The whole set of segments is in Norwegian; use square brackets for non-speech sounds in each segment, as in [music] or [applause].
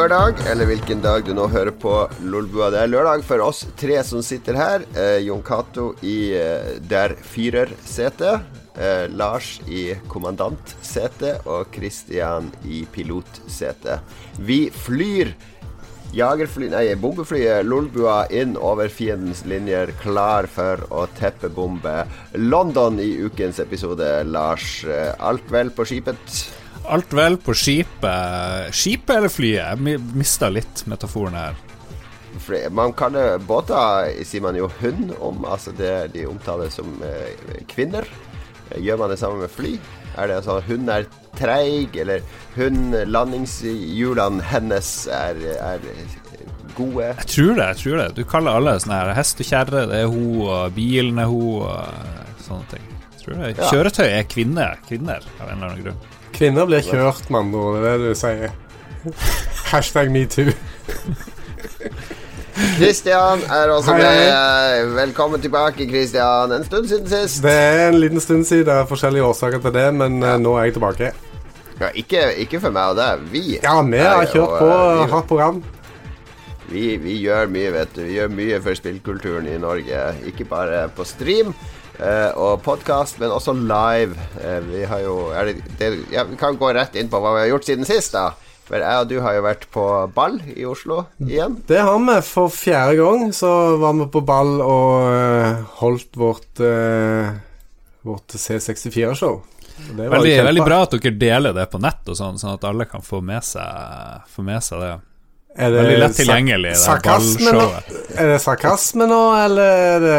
lørdag, eller hvilken dag du nå hører på Lolbua. Det er lørdag for oss tre som sitter her. Eh, Jon Cato i eh, der fyrer-setet. Eh, Lars i kommandantsetet og Christian i pilotsetet. Vi flyr jagerfly, nei, bombeflyet Lolbua inn over fiendens linjer, klar for å teppebombe London i ukens episode. Lars, eh, alt vel på skipet? Alt vel på skipet. Skipet eller flyet? Jeg mista litt metaforen her. Man kaller båter sier man jo hund om. Altså det de omtaler som eh, kvinner. Gjør man det samme med fly? Er det at hun er treig, eller hun landingshjulene hennes er, er gode? Jeg tror det. jeg tror det Du kaller alle sånne her hest og kjerre. Det er hun, og bilen er hun, og sånne ting. Jeg tror det. Kjøretøy er kvinner, kvinner av en eller annen grunn. Kvinner blir kjørt, med andre ord. Det er det du sier. Hashtag metoo. Kristian er også med. Velkommen tilbake, Kristian. En stund siden sist. Det er en liten stund siden. Det er forskjellige årsaker til det, men ja. Eh, nå er jeg tilbake. Ja, ikke, ikke, for meg og deg. Vi. Ja, vi har kjørt på uh, hardt program. Vi, vi, gjør mye, vet du. Vi gjør mye for spillkulturen i Norge. Ikke bare på stream, Uh, og podkast, men også live. Uh, vi har jo det, det, ja, Vi kan gå rett inn på hva vi har gjort siden sist, da. For jeg og du har jo vært på ball i Oslo igjen. Det har vi. For fjerde gang så var vi på ball og uh, holdt vårt, vårt C64-show. Veldig, veldig, bra at dere deler det på nett, og sånn, sånn at alle kan få med seg, få med seg det. Er det Veldig lett tilgjengelig, det ballshowet. Er det sarkasme nå, eller er det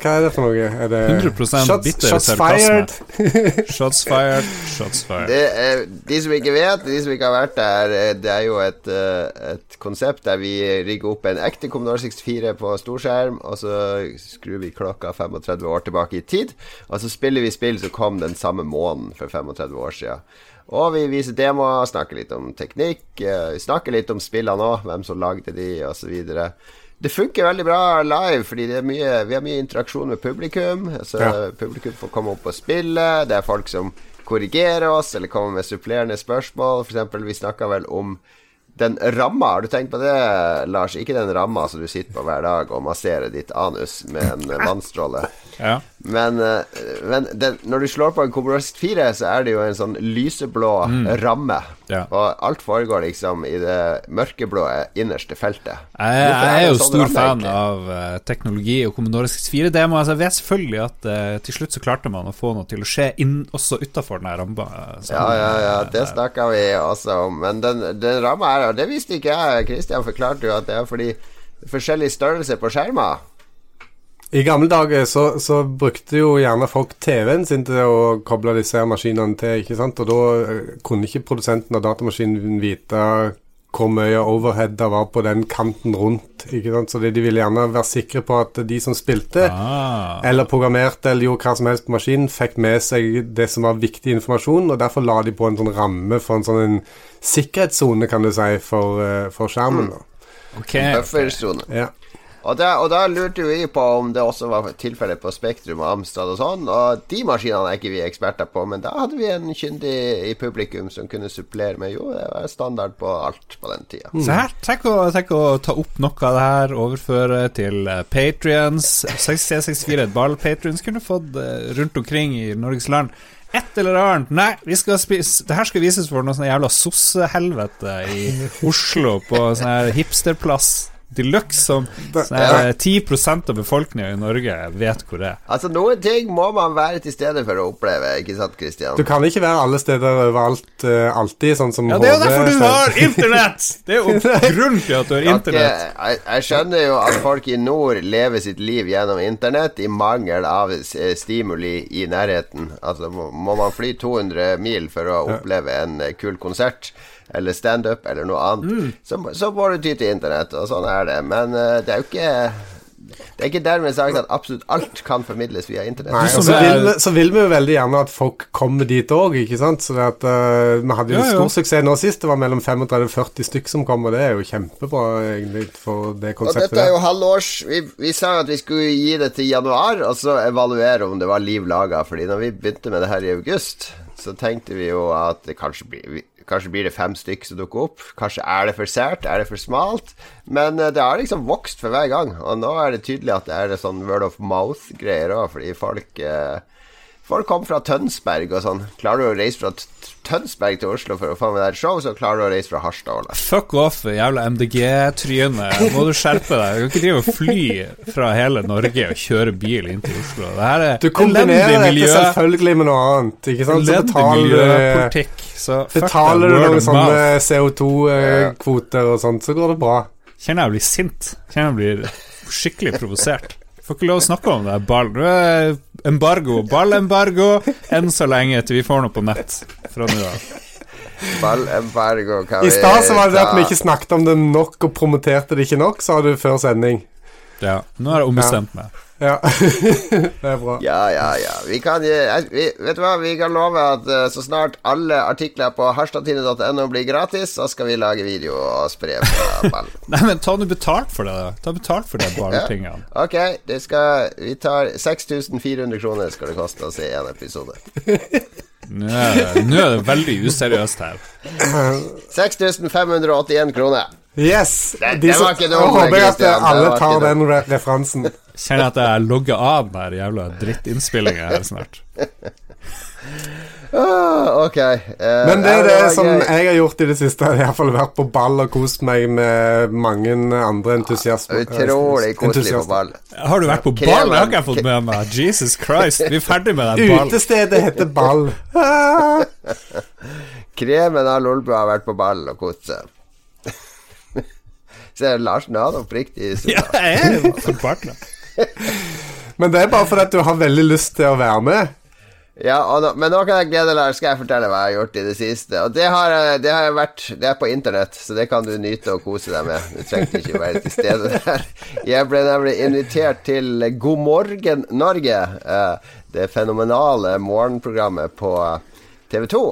Hva er det for noe? Er det 100 shots, bitter shots sarkasme. Fired. [laughs] [laughs] shots fired, shots fired. Det er, de som ikke vet, de som ikke har vært der, eh, det er jo et, eh, et konsept der vi rigger opp en ekte Commodore 64 på storskjerm, og så skrur vi klokka 35 år tilbake i tid, og så spiller vi spill som kom den samme måneden for 35 år siden. Og vi viser demoer, snakker litt om teknikk, vi snakker litt om spillene òg, hvem som lagde de, osv. Det funker veldig bra live, fordi mye, vi har mye interaksjon med publikum. Altså, ja. Publikum får komme opp og spille. Det er folk som korrigerer oss, eller kommer med supplerende spørsmål. For eksempel, vi snakka vel om den ramma, har du tenkt på det, Lars? Ikke den ramma som du sitter på hver dag og masserer ditt anus med en mannstråle. Ja. Men, eh, men den, når du slår på en Commodore 4, så er det jo en sånn lyseblå mm. ramme. Ja. Og alt foregår liksom i det mørkeblå innerste feltet. Jeg, jeg er jo sånn stor fan av uh, teknologi og Commodore 64-demo. Altså, jeg vet selvfølgelig at uh, til slutt så klarte man å få noe til å skje inn, også utafor den ramma. Ja, ja, ja, det snakka vi også om. Men den, den ramma her, det visste ikke jeg. Christian forklarte jo at det er fordi forskjellig størrelse på skjermer. I gamle dager så, så, brukte jo gjerne folk TV-en sin til å koble disse maskinene til, ikke sant? og da eh, kunne ikke produsenten av datamaskinen vite hvor mye overhead det var på den kanten rundt. ikke sant? Så de, de ville gjerne være sikre på at de som spilte, ah. eller programmerte eller gjorde hva som helst på maskinen, fikk med seg det som var viktig informasjon, og derfor la de på en sånn ramme for en sånn en sikkerhetssone, kan du si, for, eh, for skjermen. da. Okay. Buffersone. Ja. Og da, og da, lurte vi på om det også var tilfellet på Spektrum og Amstrad og sånn. Og de maskinene er ikke vi eksperter på, men da hadde vi en kyndig i publikum som kunne supplere med Jo, det var standard på alt på den tida. Mm. Se her, tenk å, tenk å, ta opp noe av det her, overføre til uh, Patrions. 64 ball Patrions kunne fått uh, rundt omkring i Norges land. Et eller annet. Nei, vi skal spise det her skal vises for noe sånn jævla sossehelvete i [laughs] Oslo, på sånn her hipsterplass de luxe som sånn 10% av befolkninga i Norge vet hvor det er. Altså Noen ting må man være til stede for å oppleve, ikke sant, Christian? Du kan ikke være alle steder overalt uh, alltid, sånn som Ja, det er jo derfor du har internett! Det er jo [laughs] grunnen til at du har internett. Jeg, jeg, skjønner jo at folk i nord lever sitt liv gjennom internett i mangel av stimuli i nærheten. Altså må, må man fly 200 mil for å oppleve en eh, kul konsert eller standup eller noe annet, mm. så, så, må du ty til internett, og sånn er det. Men uh, det er jo ikke det er ikke dermed sagt at absolutt alt kan formidles via internett. Nei, så, vil, så vil vi jo veldig gjerne at folk kommer dit òg, ikke sant. Så at, uh, vi hadde jo ja, stor ja. suksess nå sist. Det var mellom 35 og 40 stykk som kom, og det er jo kjempebra egentlig for det konseptet. Og dette er jo halvårs Vi, vi sa at vi skulle gi det til januar, og så evaluere om det var liv laga. Fordi når vi begynte med det her i august, så tenkte vi jo at det kanskje blir Kanskje blir det fem stykker som dukker opp. Kanskje er det for sært, er det for smalt? Men eh, det har liksom vokst for hver gang. Og nå er det tydelig at det er sånn word of mouth-greier òg, fordi folk eh, Folk kommer fra Tønsberg og sånn. Klarer du å reise fra Tønsberg til Oslo for å få med deg et show, så klarer du å reise fra Harstad. Ole. Fuck off, jævla MDG-tryne. Må du skjerpe deg. Du kan ikke drive og fly fra hele Norge og kjøre bil inn til Oslo. Det her er Du kombinerer elendig dette miljø, selvfølgelig med noe annet. Ikke sant? Så betaler. Så Betaler du noen sånne. CO2-kvoter og sånt, så går det bra. Kjenner jeg blir sint. Kjenner jeg blir skikkelig provosert. Får ikke lov å snakke om det ball. Embargo. Ballembargo enn så lenge til vi får noe på nett fra nå av. Ballembargo kan I stad så var det at vi ikke snakket om det nok og promoterte det ikke nok, sa du før sending. Ja, nå har jeg ombestemt meg. Ja, [laughs] det er bra. Ja, ja, ja. Vi kan, eh, vi, vet du hva, vi kan love at eh, så snart alle artikler på harstadtine.no blir gratis, så skal vi lage video og spre på [laughs] ball. Nei, men ta nå betalt for det. Ta betalt for de [laughs] balltingene. Ok, det skal Vi tar 6400 kroner skal det koste å se en episode. Det- nå er det veldig useriøst her. 6581 kroner. Yes! Det- det var ikke noe håper jeg at alle tar den re referansen. [laughs] Kjenner at jeg logger av den der jævla drittinnspillinga her snart. Ah, ok. eh, Men det er det, det som gøy. jeg har gjort i det siste. Jeg har iallfall vært på ball og kost meg med mange andre entusiasmer. Utrolig koselig på ball. Har du vært på Kremen. ball? Det har ikke jeg fått med meg. Jesus Christ, vi er ferdig med den ballen. Utestedet heter Ball. Ah. [laughs] Kremen av Lolbua har vært på ball og kost seg. Se, Larsen hadde oppriktig Ja, jeg er jo. [laughs] Men det er bare fordi du har veldig lyst til å være med. Ja, og nå, men nå kan jeg glede deg, skal jeg fortelle hva jeg har gjort i det siste. Og det har, jeg- det har jeg vært Det er på internett, så det kan du nyte og kose deg med. Du trengte ikke være til stede der. Jeg ble nemlig invitert til God morgen Norge, eh, det fenomenale morgenprogrammet på TV 2.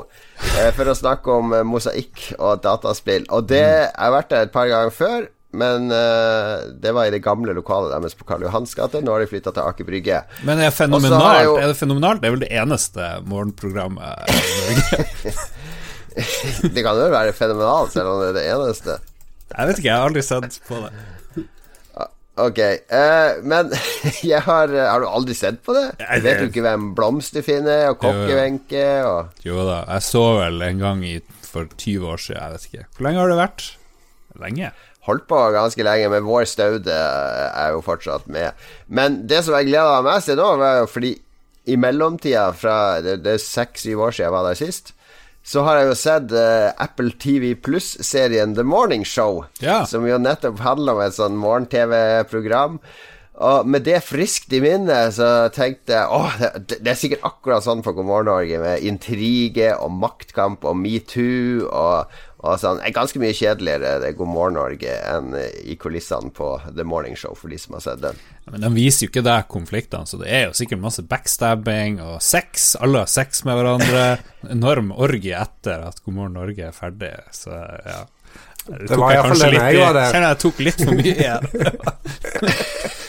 eh, For å snakke om eh, mosaikk og dataspill. Og det Jeg har vært der et par ganger før. Men uh, det var i det gamle lokalet deres på Karl Johans gate. Nå har de flytta til Aker Brygge. Men er, fenomenalt, jo- er det fenomenalt? Det er vel det eneste morgenprogrammet i Norge. [laughs] Det kan jo være fenomenalt, selv om det er det eneste. Jeg vet ikke, jeg har aldri sett på det. Ok, uh, men [laughs] jeg har Har du aldri sett på det? Jeg- Vet du ikke hvem Blomsterfinn er, og Kokkevenke og Jo da, jeg så vel en gang i, for 20 år siden, jeg vet ikke. Hvor lenge har det vært? Lenge? Holdt på ganske lenge, men Vår Staude er jo fortsatt med. Men det som jeg gleda meg mest til nå, var jo fordi i mellomtida, fra det, det er seks-syv år siden jeg var der sist, så har jeg jo sett uh, Apple TV Pluss-serien The Morning Show, Ja. som jo nettopp handler om et sånn morgen-TV-program. Og med det friskt i minnet så tenkte jeg åh, det, det er sikkert akkurat sånn for God morgen Norge, med intrige og maktkamp og metoo og, og sånn. Det er ganske mye kjedeligere det God morgen Norge enn i kulissene på The Morning Show, for de som har sett den. Men de viser jo ikke der konfliktene, så det er jo sikkert masse backstabbing og sex. Alle har sex med hverandre. [laughs] Enorm orgie etter at God morgen Norge er ferdig, så ja. Det, tok var i jeg hvert fall kanskje den litt jeg var der. [laughs] Kjenner jeg tok litt for mye igjen. [laughs]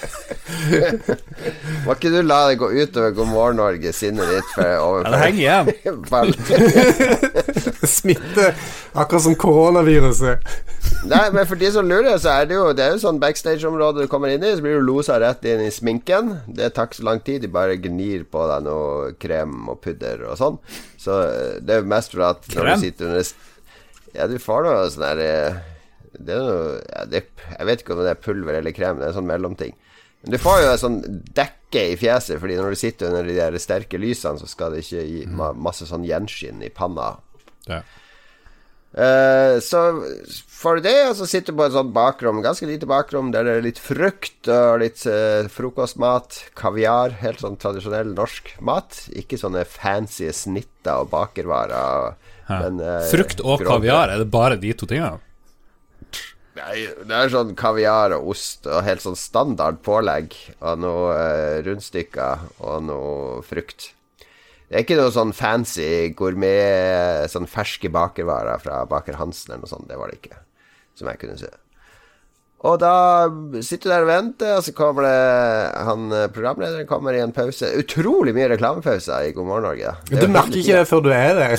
[laughs] Må ikke du la det gå utover God morgen Norge, sinnet ditt for Ja, det henger igjen. [laughs] [laughs] Smitte, akkurat som koronaviruset. Nei, men for de som lurer, så er det jo Det er jo sånn backstage-område du kommer inn i, så blir du losa rett inn i sminken. Det tar ikke så lang tid, de bare gnir på deg noe krem og pudder og sånn. Så eh, det er jo mest for at når du sitter under Ja, du får noe sånn der eh, Det er noe ja, det, Jeg vet ikke om det er pulver eller krem, det er en sånn mellomting. Men du får jo en sånn dekke i fjeset, Fordi når du sitter under de der sterke lysene, så skal det ikke gi ma masse sånn gjenskinn i panna. Ja. Uh, så får du det, og så sitter du på et sånt bakrom, ganske lite bakrom, der det er litt frukt og litt uh, frokostmat, kaviar, helt sånn tradisjonell norsk mat. Ikke sånne fancy snitter og bakervarer. Men, uh, Frukt og grov- kaviar, er det bare de to tingene? Nei, det er sånn kaviar og ost og helt sånn standard pålegg og noe eh, rundstykker og noe frukt. Det er ikke noe sånn fancy gourmet, sånn ferske bakervarer fra Baker Hansen eller noe sånt. Det var det ikke, som jeg kunne se. Og da sitter du der og venter, og så kommer det han eh, programlederen kommer i en pause. Utrolig mye reklamepauser i God morgen Norge. Det Du merker ikke det før du er der.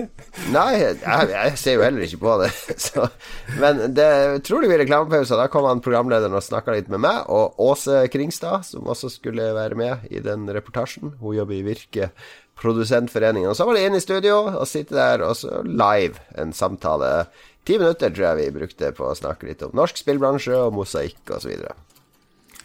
[laughs] Nei, jeg, jeg ser jo heller ikke på det. [laughs] Så, men det er utrolig mye reklamepauser. Da kom han programlederen og snakka litt med meg, og Åse Kringstad, som også skulle være med i den reportasjen. Hun jobber i Virke Produsentforeningen. Og så var det inn i studio og sitte der, og så live en samtale. Ti minutter tror jeg vi brukte på å snakke litt om norsk spillbransje og mosaikk osv.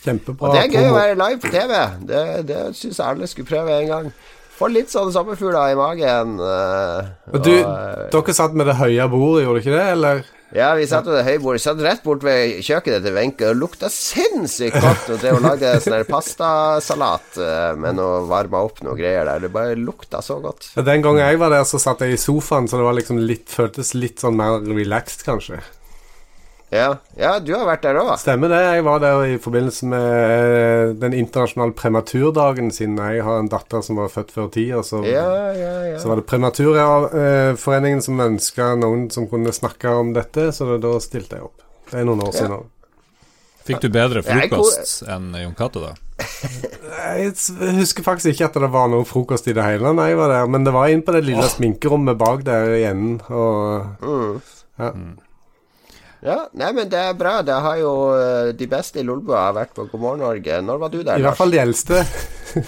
Kjempebra. Og det er gøy å være live på TV. Det, det syns jeg alle skulle prøve en gang. Få litt sånne sommerfugler i magen. eh, Og du, eh, dere satt med det høye bordet, gjorde dere ikke det, eller? Ja, vi satt det høybordet. Satt rett bort ved kjøkkenet til Wenche. og lukta sinnssykt godt. Og drev og lagde sånn pastasalat eh, med noe varma opp noe greier der. Det bare lukta så godt. Den gangen jeg var der, så satt jeg i sofaen, så det var liksom litt, føltes litt sånn mer relaxed, kanskje. Ja, ja du har vært der òg. Stemmer det. Jeg var der i forbindelse med eh, den internasjonale prematurdagen, siden jeg har en datter som var født før tid. Så, Ja, ja, ja. så var det Prematurforeningen som ønska noen som kunne snakke om dette, så da, stilte jeg opp. Det er noen år siden nå. Fikk du bedre frokost enn Jon Cato, da? Jeg husker faktisk ikke at det var noe frokost i det hele da jeg var der, men det var inn på det lille sminkerommet bak der i enden, og Mm. Ja. Nei, men det er bra. Det har jo eh, de beste i Lolbua vært på God morgen Norge. Når var du der, I hvert fall de eldste.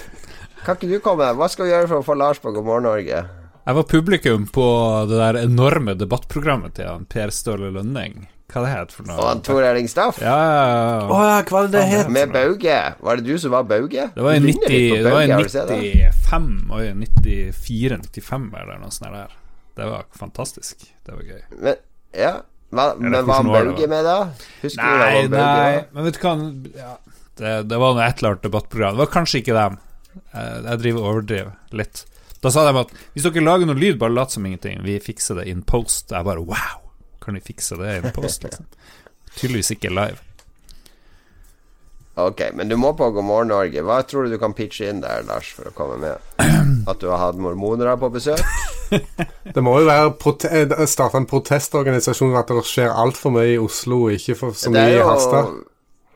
[laughs] Kan ikke du komme? Hva skal vi gjøre for å få Lars på God morgen Norge? Jeg var publikum på det der enorme debattprogrammet til han Per Ståle Lønning. Hva det het for noe? Og han Tor Erling Staff? Ja, ja, ja. Å ja, hva var det det het? Med Bauge. Var det du som var Bauge? Det var i 90, ligner det var i Bauge, har du sett det? 95 Oi, 94-95 eller noe sånt der. Det var fantastisk. Det var gøy. Men, ja, hva, men var han Bauge med, da? Husker du Nei, var nei, men vet du hva ja, det, det var noe et eller annet debattprogram. Det var kanskje ikke dem. Eh, Jeg driver og overdriver litt. Da sa de at hvis dere lager noe lyd, bare lat som ingenting. Vi fikser det in post. Jeg bare wow, kan vi fikse det in post, liksom? [laughs] Tydeligvis ikke live. Ok, men du må på God morgen Norge. Hva tror du du kan pitche inn der, Lars, for å komme med? [clears throat] At du har hatt mormonere på besøk? Det må jo være eh, starte en protestorganisasjon at det skjer altfor mye i Oslo, og ikke for så Det mye er i jo Harstad.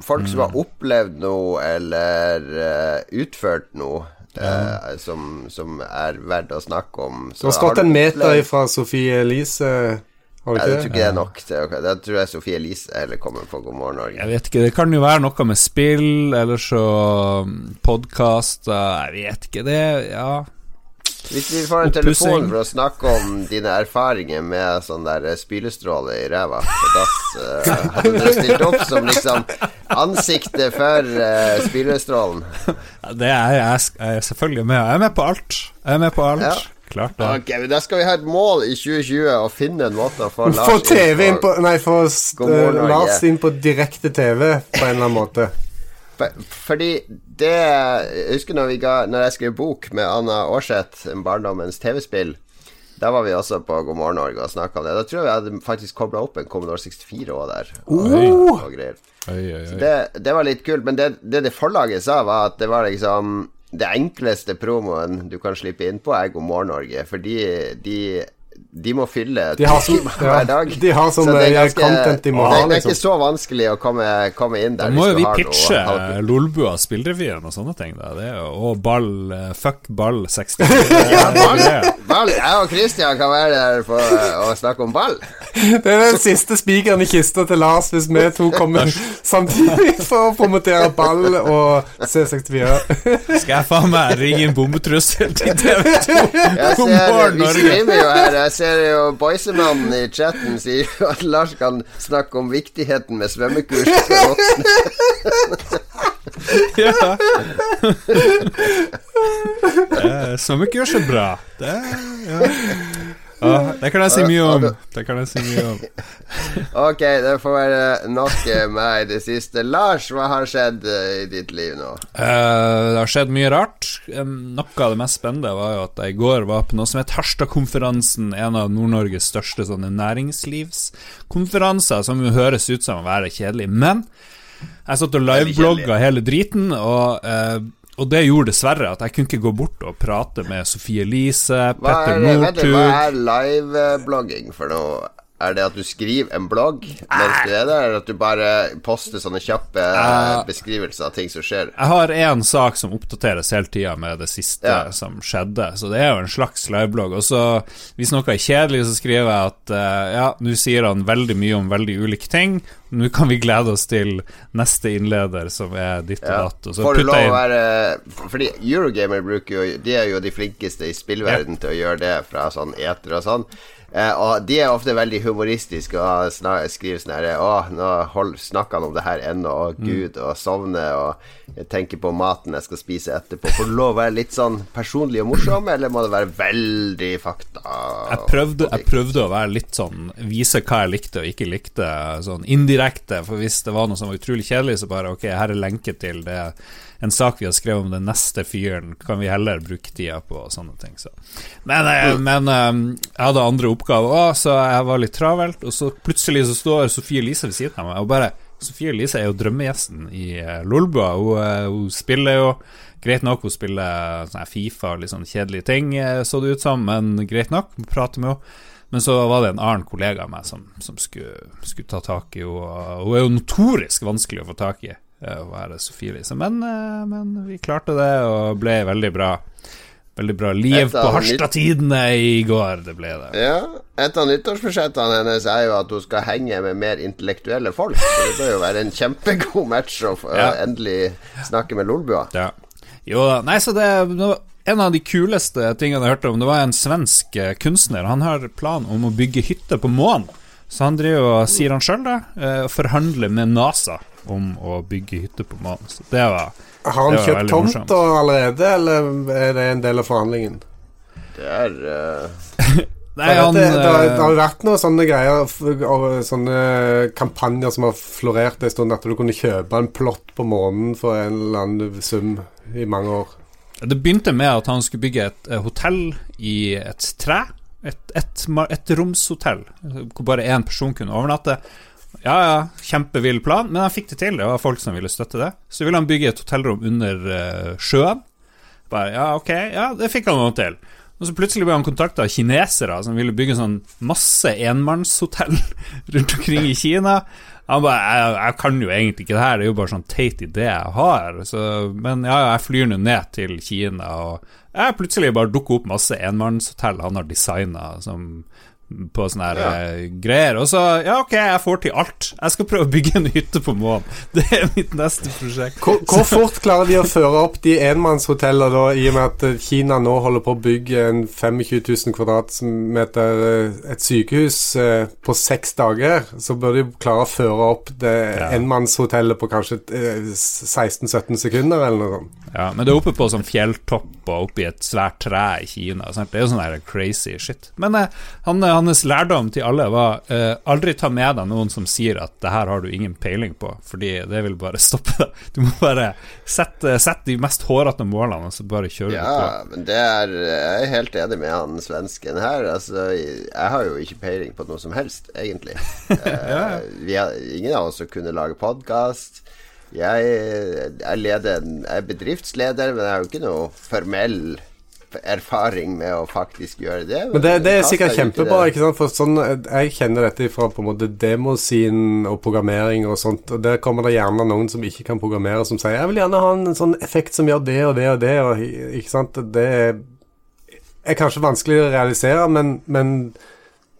folk som har opplevd noe eller uh, utført noe eh, som, som er verdt å snakke om. Det Så har stått har en meter opplevd- fra Sofie Elise, har Ja, det tror ikke det? er nok. til Da tror jeg Sofie Elise heller kommer på God morgen Norge. Jeg vet ikke, det kan jo være noe med spill, eller så podkast Jeg vet ikke, det Ja. Hvis vi får en telefon for å snakke om dine erfaringer med sånn der eh, spylestråle i ræva på dass, [laughs] uh, hadde du stilt opp som liksom ansiktet for uh, spylestrålen? Det er jeg, jeg er selvfølgelig med. Jeg er med på alt. Jeg er med på alt. Ja. Klart det. Ok, men Da skal vi ha et mål i 2020 å finne en måte å få Lars Få TV inn på Nei, få. Lars inn på direkte TV på en eller annen måte. For, fordi det Jeg husker når, ga, når jeg skrev bok med Anna Aarseth, 'Barndommens TV-spill'. Da var vi også på God morgen Norge og snakka om det. Da tror jeg vi hadde faktisk kobla opp en Commodore 64 òg der. Og, Oh! og greier. Oi, oi, oi. Det, det var litt kult, men det, det det forlaget sa, var at det var liksom Det enkleste promoen du kan slippe inn på, er God morgen Norge. Fordi de, de må fylle De har så- timer ja, hver dag. de har så det er content de må det, ha, Det er liksom. ikke så vanskelig å komme, komme inn Da må jo vi pitche Lolbua spillrevyen og sånne ting. Da. Det er jo, og ball eh, Fuck ball [laughs] 64. Ja, ball, og Christian kan være der for å snakke om ball. [laughs] Det er den siste spikeren i kista til Lars hvis vi to kommer samtidig for å promotere ball og C64. [laughs] Skal jeg faen meg ringe en bombetrussel til TV2? Jeg God ser, morgen, vi Norge. skriver jo her Jeg ser jo Boysemannen i chatten sier jo at Lars kan snakke om viktigheten med svømmekurs for voksne. [laughs] Ja. ikke gjør så bra. Det, ja. Ja, det kan jeg si mye om. Det kan jeg si mye om. Ok, det får være nok meg i det siste. Lars, hva har skjedd eh, i ditt liv nå? Uh, det har skjedd mye rart. Noe av det mest spennende var jo at jeg i går var på noe som het Harstadkonferansen, en av Nord-Norges største sånne næringslivskonferanser, som jo høres ut som å være kjedelig. Men jeg satt og liveblogga hele driten, og, eh, og det gjorde dessverre at jeg kunne ikke gå bort og prate med Sofie Elise, Petter Northug hva er, er liveblogging for noe? Er det at du skriver en blogg mens du er der, eller at du bare poster sånne kjappe uh, beskrivelser av ting som skjer? Jeg har én sak som oppdateres hele tida med det siste Ja. som skjedde, så det er jo en slags liveblogg. Og så, hvis noe er kjedelig, så skriver jeg at uh, ja, nå sier han veldig mye om veldig ulike ting. Nå kan vi glede oss til neste innleder, som er ditt og Ja. datt. Og så Får du lov å være Fordi Eurogamer bruker jo De er jo de flinkeste i spillverden til å gjøre det fra sånn eter og sånn. Eh, og de er ofte veldig humoristiske og skriver sånn herre Å, nå hold, snakker han om det her ennå, Mm. gud, og sovner og tenker på maten jeg skal spise etterpå. Får det lov å være litt sånn personlig og morsom, eller må det være veldig fakta? jeg prøvde, jeg prøvde å være litt sånn Vise hva jeg likte og ikke likte, sånn indirekte. For hvis det var noe som var utrolig kjedelig, så bare Ok, her er lenke til det en sak vi har skrevet om den neste fyren, kan vi heller bruke tida på, og sånne ting. Så. Men, eh, men eh, jeg hadde andre oppgaver òg, så jeg var litt travelt. Og så plutselig så står Sofie Elise ved siden av meg, og bare Sofie Elise er jo drømmegjesten i uh, Lolbua. Hun, eh, hun spiller jo Greit nok, hun spiller sånn Fifa og litt sånn kjedelige ting, eh, så det ut som, men greit nok. Prater med henne. Men så var det en annen kollega av meg som, som skulle, skulle ta tak i henne. Hun er jo notorisk vanskelig å få tak i, eh, å være Sofie Elise. Men, eh, men vi klarte det, og ble veldig bra. Veldig bra liv på Harstad-tidene i går, det ble det. Ja, Et av nyttårsbudsjettene hennes er jo at hun skal henge med mer intellektuelle folk. Så det bør jo være en kjempegod match å Ja. endelig snakke med Lolbua. Ja. Jo da. Nei, så det, en av de kuleste tingene jeg hørte om, det var en svensk eh, kunstner. Han har plan om å bygge hytte på månen. Så han driver og sier han sjøl det, eh, og forhandler med NASA om å bygge hytte på månen. Så det var Har han kjøpt veldig tomt morsomt. da allerede, eller er det en del av forhandlingen? Det er uh... [laughs] Nei, han det, har, det eh, har jo vært noen sånne greier og Sånne kampanjer som har florert en stund, at du kunne kjøpe en plott på månen for en eller annen sum i mange år. Det begynte med at han skulle bygge et eh, hotell i et tre. Et, et, et romshotell hvor bare én person kunne overnatte. Ja, ja, kjempevill plan, men han fikk det til. Det var folk som ville støtte det. Så ville han bygge et hotellrom under eh, sjøen. Bare, ja, ok, ja, det fikk han noe til. Og så plutselig ble han kontakta av kinesere som ville bygge sånn masse enmannshotell [laughs] rundt omkring i Kina. Han bare jeg, jeg kan jo egentlig ikke det her, det er jo bare sånn teit idé jeg har. Så, men ja, jeg flyr nå ned til Kina, og jeg plutselig bare dukker opp masse enmannshotell han har designa som på sånne Ja. eh, greier. Og så, ja, ok, jeg får til alt. Jeg skal prøve å bygge en hytte på månen. [laughs] Det er mitt neste prosjekt. Hvor, hvor fort klarer de å føre opp de enmannshotellene, da, i og med at eh, Kina nå holder på å bygge en 25 000 kvadratmeter eh, et sykehus eh, på seks dager? Så bør de klare å føre opp det Ja. enmannshotellet på kanskje eh, 16-17 sekunder, eller noe sånt. Ja, men det er oppe på sånn fjelltopp og oppi et svært tre i Kina. Sant? Det er jo sånn crazy shit. Men han, eh, hans lærdom til alle var uh, aldri ta med deg noen som sier at det her har du ingen peiling på, fordi det vil bare [laughs] stoppe deg. Du må bare sette, sette de mest hårete målene, og så bare kjøre ja, på. Ja, men det er Jeg er helt enig med han svensken her. Altså, jeg har jo ikke peiling på noe som helst, egentlig. [laughs] Eh, vi har, ingen av oss som kunne lage podkast. Jeg, jeg, en, jeg er bedriftsleder, men jeg har jo ikke noe formell erfaring med å faktisk gjøre det. Men det, det er sikkert kjempebra, ikke sant? For sånn, jeg kjenner dette fra på en måte demoscenen og programmering og sånt, og der kommer det gjerne noen som ikke kan programmere, som sier 'jeg vil gjerne ha en sånn effekt som gjør det og det og det', og ikke sant? Det er, er kanskje vanskelig å realisere, men, men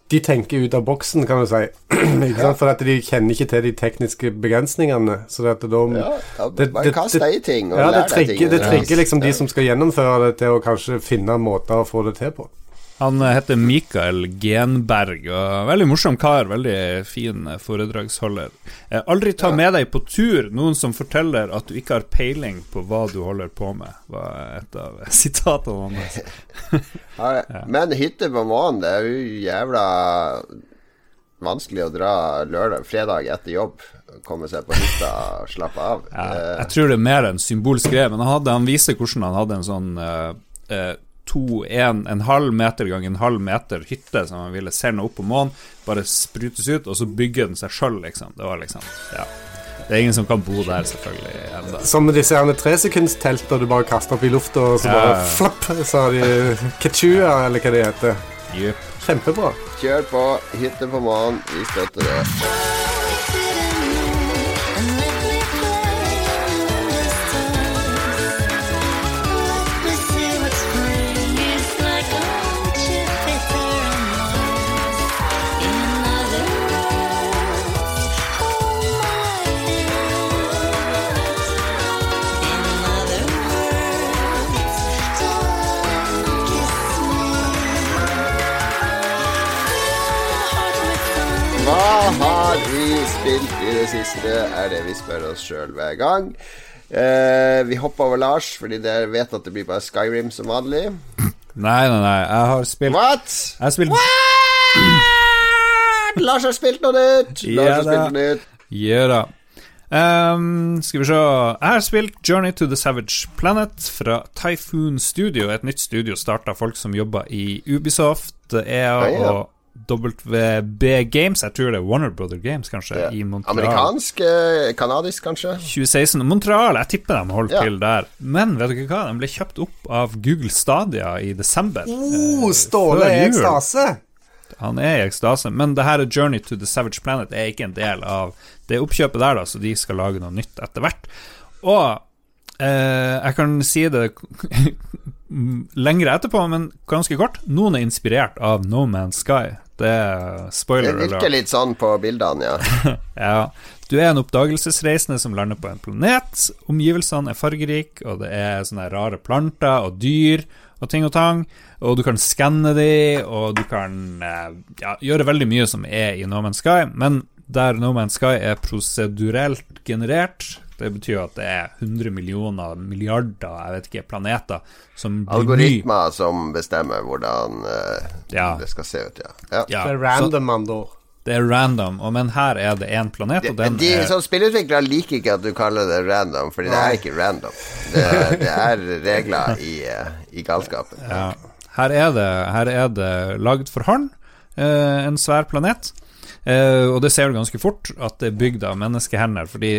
de tenker ut av boksen, kan du si. [clears throat] sant? For at de kjenner ikke til de tekniske begrensningene. Så det at de, Ja, ja, det- bare det- kast deg i ting og ja, det lær deg ting. det trigger liksom de som skal gjennomføre det, til å kanskje finne måter å få det til på. Han heter Mikael Genberg, og veldig morsom kar. Veldig fin foredragsholder. Eh, aldri ta med deg på tur noen som forteller at du ikke har peiling på hva du holder på med, var et av [laughs] sitatene hans. [laughs] Ja, Men hytte på månen, det er jo jævla vanskelig å dra lørdag, fredag etter jobb. Komme seg på hytta og slappe av. Ja, Eh, jeg tror det er mer en symbolsk greie, men han, hadde, han viser hvordan han hadde en sånn eh, eh, to, en, en halv meter gang en halv meter hytte som man ville sende opp på månen, bare sprutes ut, og så bygger den seg sjøl, liksom. Det var liksom Ja. Det er ingen som kan bo der, selvfølgelig, Enda. Som disse tresekundsteltene du bare kaster opp i lufta, og så bare ja. flapp, så har de Kechua, eller hva de heter. Yep. Kjempebra. Kjør på. Hytte på månen. Vi støtter det. Det siste, er det vi spør oss sjøl hver gang. Eh, vi hopper over Lars, fordi dere vet at det blir bare Skyrim som vanlig. [clears throat] Nei, nei, nei. Jeg har spilt What? Jeg har spilt Lars har spilt noe nytt! Lars har spilt noe nytt. Ja da. Um, skal vi se Jeg har spilt Journey to the Savage Planet fra Typhoon Studio. Et nytt studio starta folk som jobber i Ubisoft, EA og WB Games. Jeg tror det er Warner Brother Games, kanskje, Ja. i Montreal. Amerikansk? eh, Kanadisk, kanskje? 2016. Montreal, jeg tipper de holdt Ja. til der. Men vet dere hva? De ble kjøpt opp av Google Stadia i desember. Oh, Eh, Ståle er i ekstase. Han er i ekstase, men det her er Journey to the Savage Planet er ikke en del av det oppkjøpet der, da, så de skal lage noe nytt etter hvert. Og eh, jeg kan si det lenger etterpå, men ganske kort. Noen er inspirert av No Man's Sky. Det er Det virker litt sånn på bildene, ja. [laughs] Ja. Du er en oppdagelsesreisende som lander på en planet. Omgivelsene er fargerike, og det er sånne rare planter og dyr og ting og tang. Og du kan skanne de, og du kan eh, ja, gjøre veldig mye som er i No Man's Sky. Men der No Man's Sky er prosedurelt generert, det betyr at det er 100 millioner, milliarder, jeg vet ikke, planeter som blir ny. Algoritmer som bestemmer hvordan uh, Ja. det skal se ut, ja. ja. Ja, Det er random, man, da. det er random, og, men her er det én planet, og den de, de er som spillutviklere liker ikke at du kaller det random, Fordi det er ikke random. Det, det er regler i, eh, i galskapen. Ja. Her er det, her er det lagd for hånd, uh, en svær planet. Eh, og det ser du ganske fort at det er bygd av menneskehender. Fordi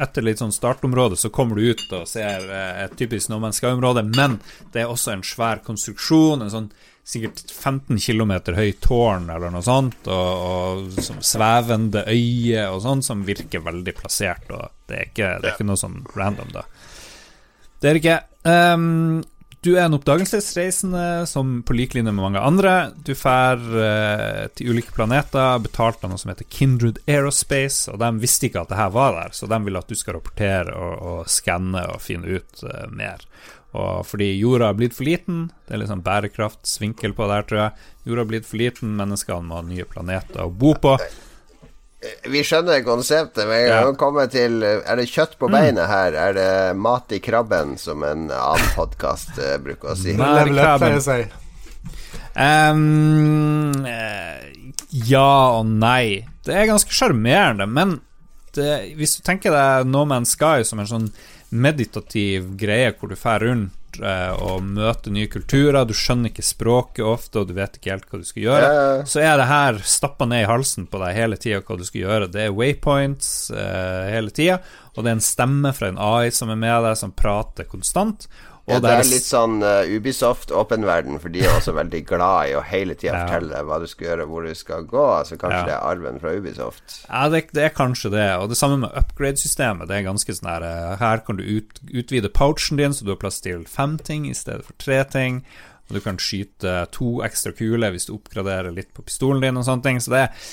etter litt sånn startområde så kommer du ut og ser eh, et typisk No Man's Sky-område, men det er også en svær konstruksjon. En sånn sikkert 15 km høy tårn eller noe sånt, og, og som svevende øye og sånn, som virker veldig plassert. Og det er ikke, det er ikke noe sånn random, da. Det er det ikke. Ehm, du er en oppdagelsesreisende som på lik linje med mange andre. Du drar eh, til ulike planeter, betalt av noe som heter Kindred Aerospace, og de visste ikke at det her var der, så de vil at du skal rapportere og, og skanne og finne ut eh, mer. Og fordi jorda har blitt for liten, det er litt sånn bærekraftsvinkel på det her, tror jeg. Jorda har blitt for liten, menneskene må ha nye planeter å bo på. Vi skjønner konseptet, men Ja. kommer til Er det kjøtt på beinet her? Er det mat i krabben, som en annen podkast bruker å si? Nei. Level krabben. jeg si. Ehm, eh, ja og nei. Det er ganske sjarmerende, men det, hvis du tenker deg No Man's Sky som en sånn meditativ greie hvor du drar rundt eh, og møter nye kulturer, du skjønner ikke språket ofte, og du vet ikke helt hva du skal gjøre, ja. så er det her stappa ned i halsen på deg hele tida hva du skal gjøre. Det er waypoints eh, hele tida, og det er en stemme fra en AI som er med deg, som prater konstant. Ja, det er litt sånn uh, Ubisoft åpen verden, for de er også veldig glad i å hele tida Ja. fortelle hva du skal gjøre, hvor du skal gå. Så kanskje Ja. det er arven fra Ubisoft. Ja, det, det er kanskje det. Og det samme med upgrade-systemet. Det er ganske sånn her eh, Her kan du ut, utvide pouchen din, så du har plass til fem ting i stedet for tre ting. Og du kan skyte to ekstra kuler hvis du oppgraderer litt på pistolen din og sånne ting. Så det er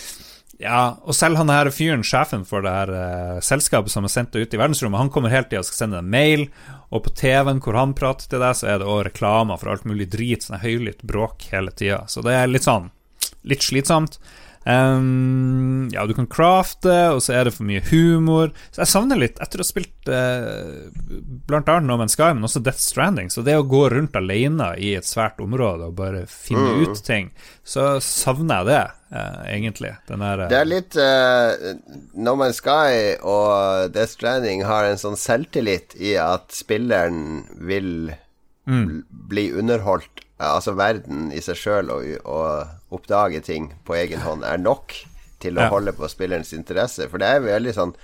ja, og selv han her fyren, sjefen for det her eh, selskapet som har sendt det ut i verdensrommet, han kommer hele tida og skal sende deg mail, og på TV-en hvor han prater til deg, så er det òg reklamer for alt mulig drit, sånn høylytt bråk hele tida. Så det er litt sånn litt slitsomt. Ehm, ja, du kan crafte, og så er det for mye humor. Så jeg savner litt, etter å ha spilt uh, blant annet No Man's Sky, men også Death Stranding, så det å gå rundt alene i et svært område og bare finne Mm. ut ting, så savner jeg det, uh, egentlig. Der eh, Det er litt uh, No Man's Sky og Death Stranding har en sånn selvtillit i at spilleren vil Mm. bli underholdt. Altså verden i seg sjøl og, og oppdage ting på egen hånd er nok til å Ja. holde på spillerens interesse. For det er veldig sånn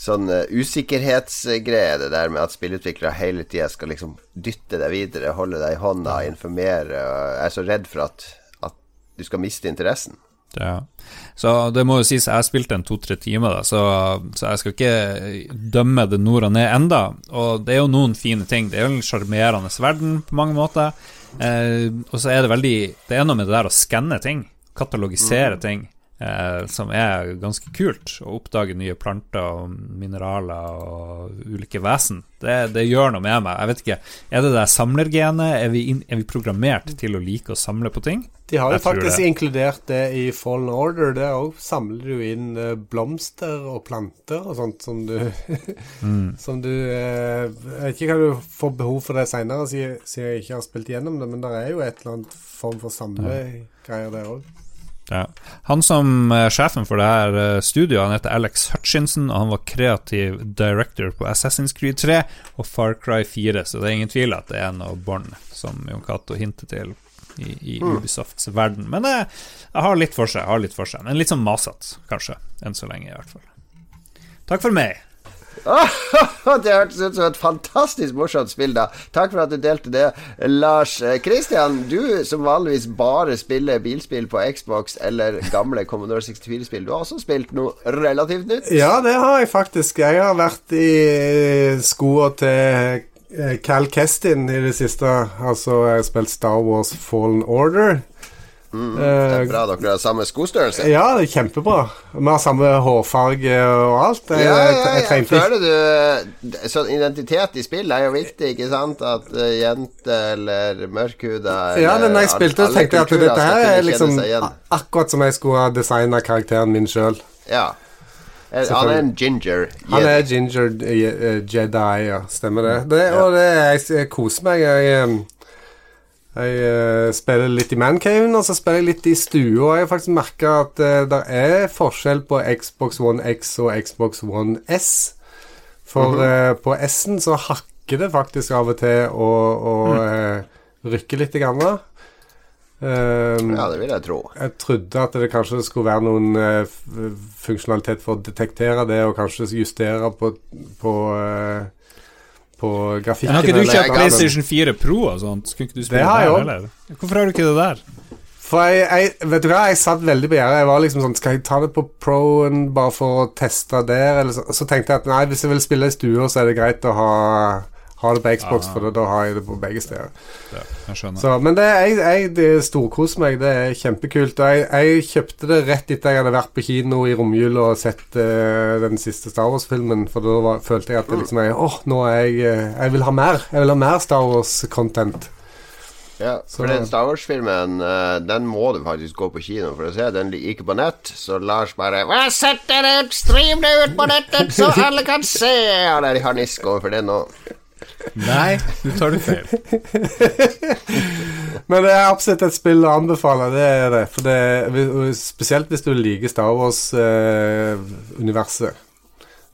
Sånn uh, usikkerhetsgreie, det der med at spillutviklere hele tida skal liksom dytte deg videre, holde deg i hånda, informere. Jeg er så redd for at, at du skal miste interessen. Ja. Så det må jo sies, jeg spilte en to-tre timer, da, så, så, jeg skal ikke dømme det nord og ned enda. Og det er jo noen fine ting. Det er jo en sjarmerende verden på mange måter. Eh, og så er det veldig Det er noe med det der å skanne ting, katalogisere mm. ting, eh, som er ganske kult. Å oppdage nye planter og mineraler og ulike vesen. Det, det, gjør noe med meg. Jeg vet ikke, Er det det samlergenet? Er vi, er vi programmert til å like å samle på ting? De har jo faktisk det. inkludert det i Fallen Order. Det òg samler du inn uh, blomster og planter og sånt som du [laughs] mm. Som du uh, Jeg vet ikke hva du får behov for det seinere, siden jeg ikke har spilt gjennom det, men det er jo et eller annet form for samlegreier der òg. Ja. Han som er sjefen for det her eh, studioet, han heter Alex Hutchinson, og han var kreativ director på Assassin's Creed 3 og Far Cry 4, så det er ingen tvil at det er noe bånd som Jon Cato hinter til i, i mm. Ubisofts verden. Men jeg, jeg, har litt for seg, har litt for seg. Men litt sånn masete, kanskje. Enn så lenge, i hvert fall. Takk for meg. [laughs] det hørtes ut som et fantastisk morsomt spill, da. Takk for at du delte det. Lars Kristian, eh, du som vanligvis bare spiller bilspill på Xbox eller gamle Commodore 64-spill, du har også spilt noe relativt nytt? Ja, det har jeg faktisk. Jeg har vært i skoa til eh, Cal Kestin i det siste. Altså, jeg har spilt Star Wars Fallen Order. Mm, det er bra dere har samme skostørrelse. Ja, det er kjempebra. Vi har samme hårfarge og alt. Jeg, ja, ja, jeg, jeg føler du Sånn identitet i spill er jo viktig, ikke sant? At uh, jente eller mørkhuda Ja, men når jeg spilte, alle, tenkte jeg at dette her er liksom akkurat som jeg skulle ha designa karakteren min sjøl. Ja. Han er en ginger jedi. Han er ginger jedi, ja. Stemmer det. det og det, jeg, jeg koser meg. Jeg um, jeg uh, spiller litt i Mancaven, og så spiller jeg litt i stua. Jeg har faktisk merka at uh, eh, det er forskjell på Xbox One X og Xbox One S. For mm -hmm. uh, på S-en så hakker det faktisk av og til og, og mm. rykker litt. Grann. Um, ja, det vil jeg tro. Jeg trodde at det kanskje skulle være noen funksjonalitet for å detektere det, og kanskje justere på, på på grafikken. Har ikke du kjøpt PlayStation 4 Pro og sånt? Skulle ikke du spille det har jeg der, eller? Hvorfor har du ikke det der? For jeg, jeg, Vet du hva, jeg satt veldig på gjerdet. Jeg var liksom sånn Skal jeg ta det på Pro-en bare for å teste der? Eller så, så tenkte jeg at nei, hvis jeg vil spille i stua, så er det greit å ha ha det på Xbox, ah. for da har jeg det på begge steder. Ja, jeg. Så, men det, jeg, jeg det storkoser meg. Det er kjempekult. Og jeg, jeg, kjøpte det rett etter jeg hadde vært på kino i romjula og sett uh, den siste Star Wars-filmen. For da var, følte jeg at det liksom Åh, oh, nå er jeg eh, Jeg vil ha mer. Jeg vil ha mer Star Wars-content. Ja, for den Star Wars-filmen uh, Den må du faktisk gå på kino for å se. Den gikk på nett, så Lars bare Sett det ut! Stream det ut på nettet, så alle kan se! Han er i harnisk overfor det nå. Nei, du tar det feil. [laughs] Men det er absolutt et spill å anbefale, det er det. For det spesielt hvis du liker Star Wars-universet. Eh,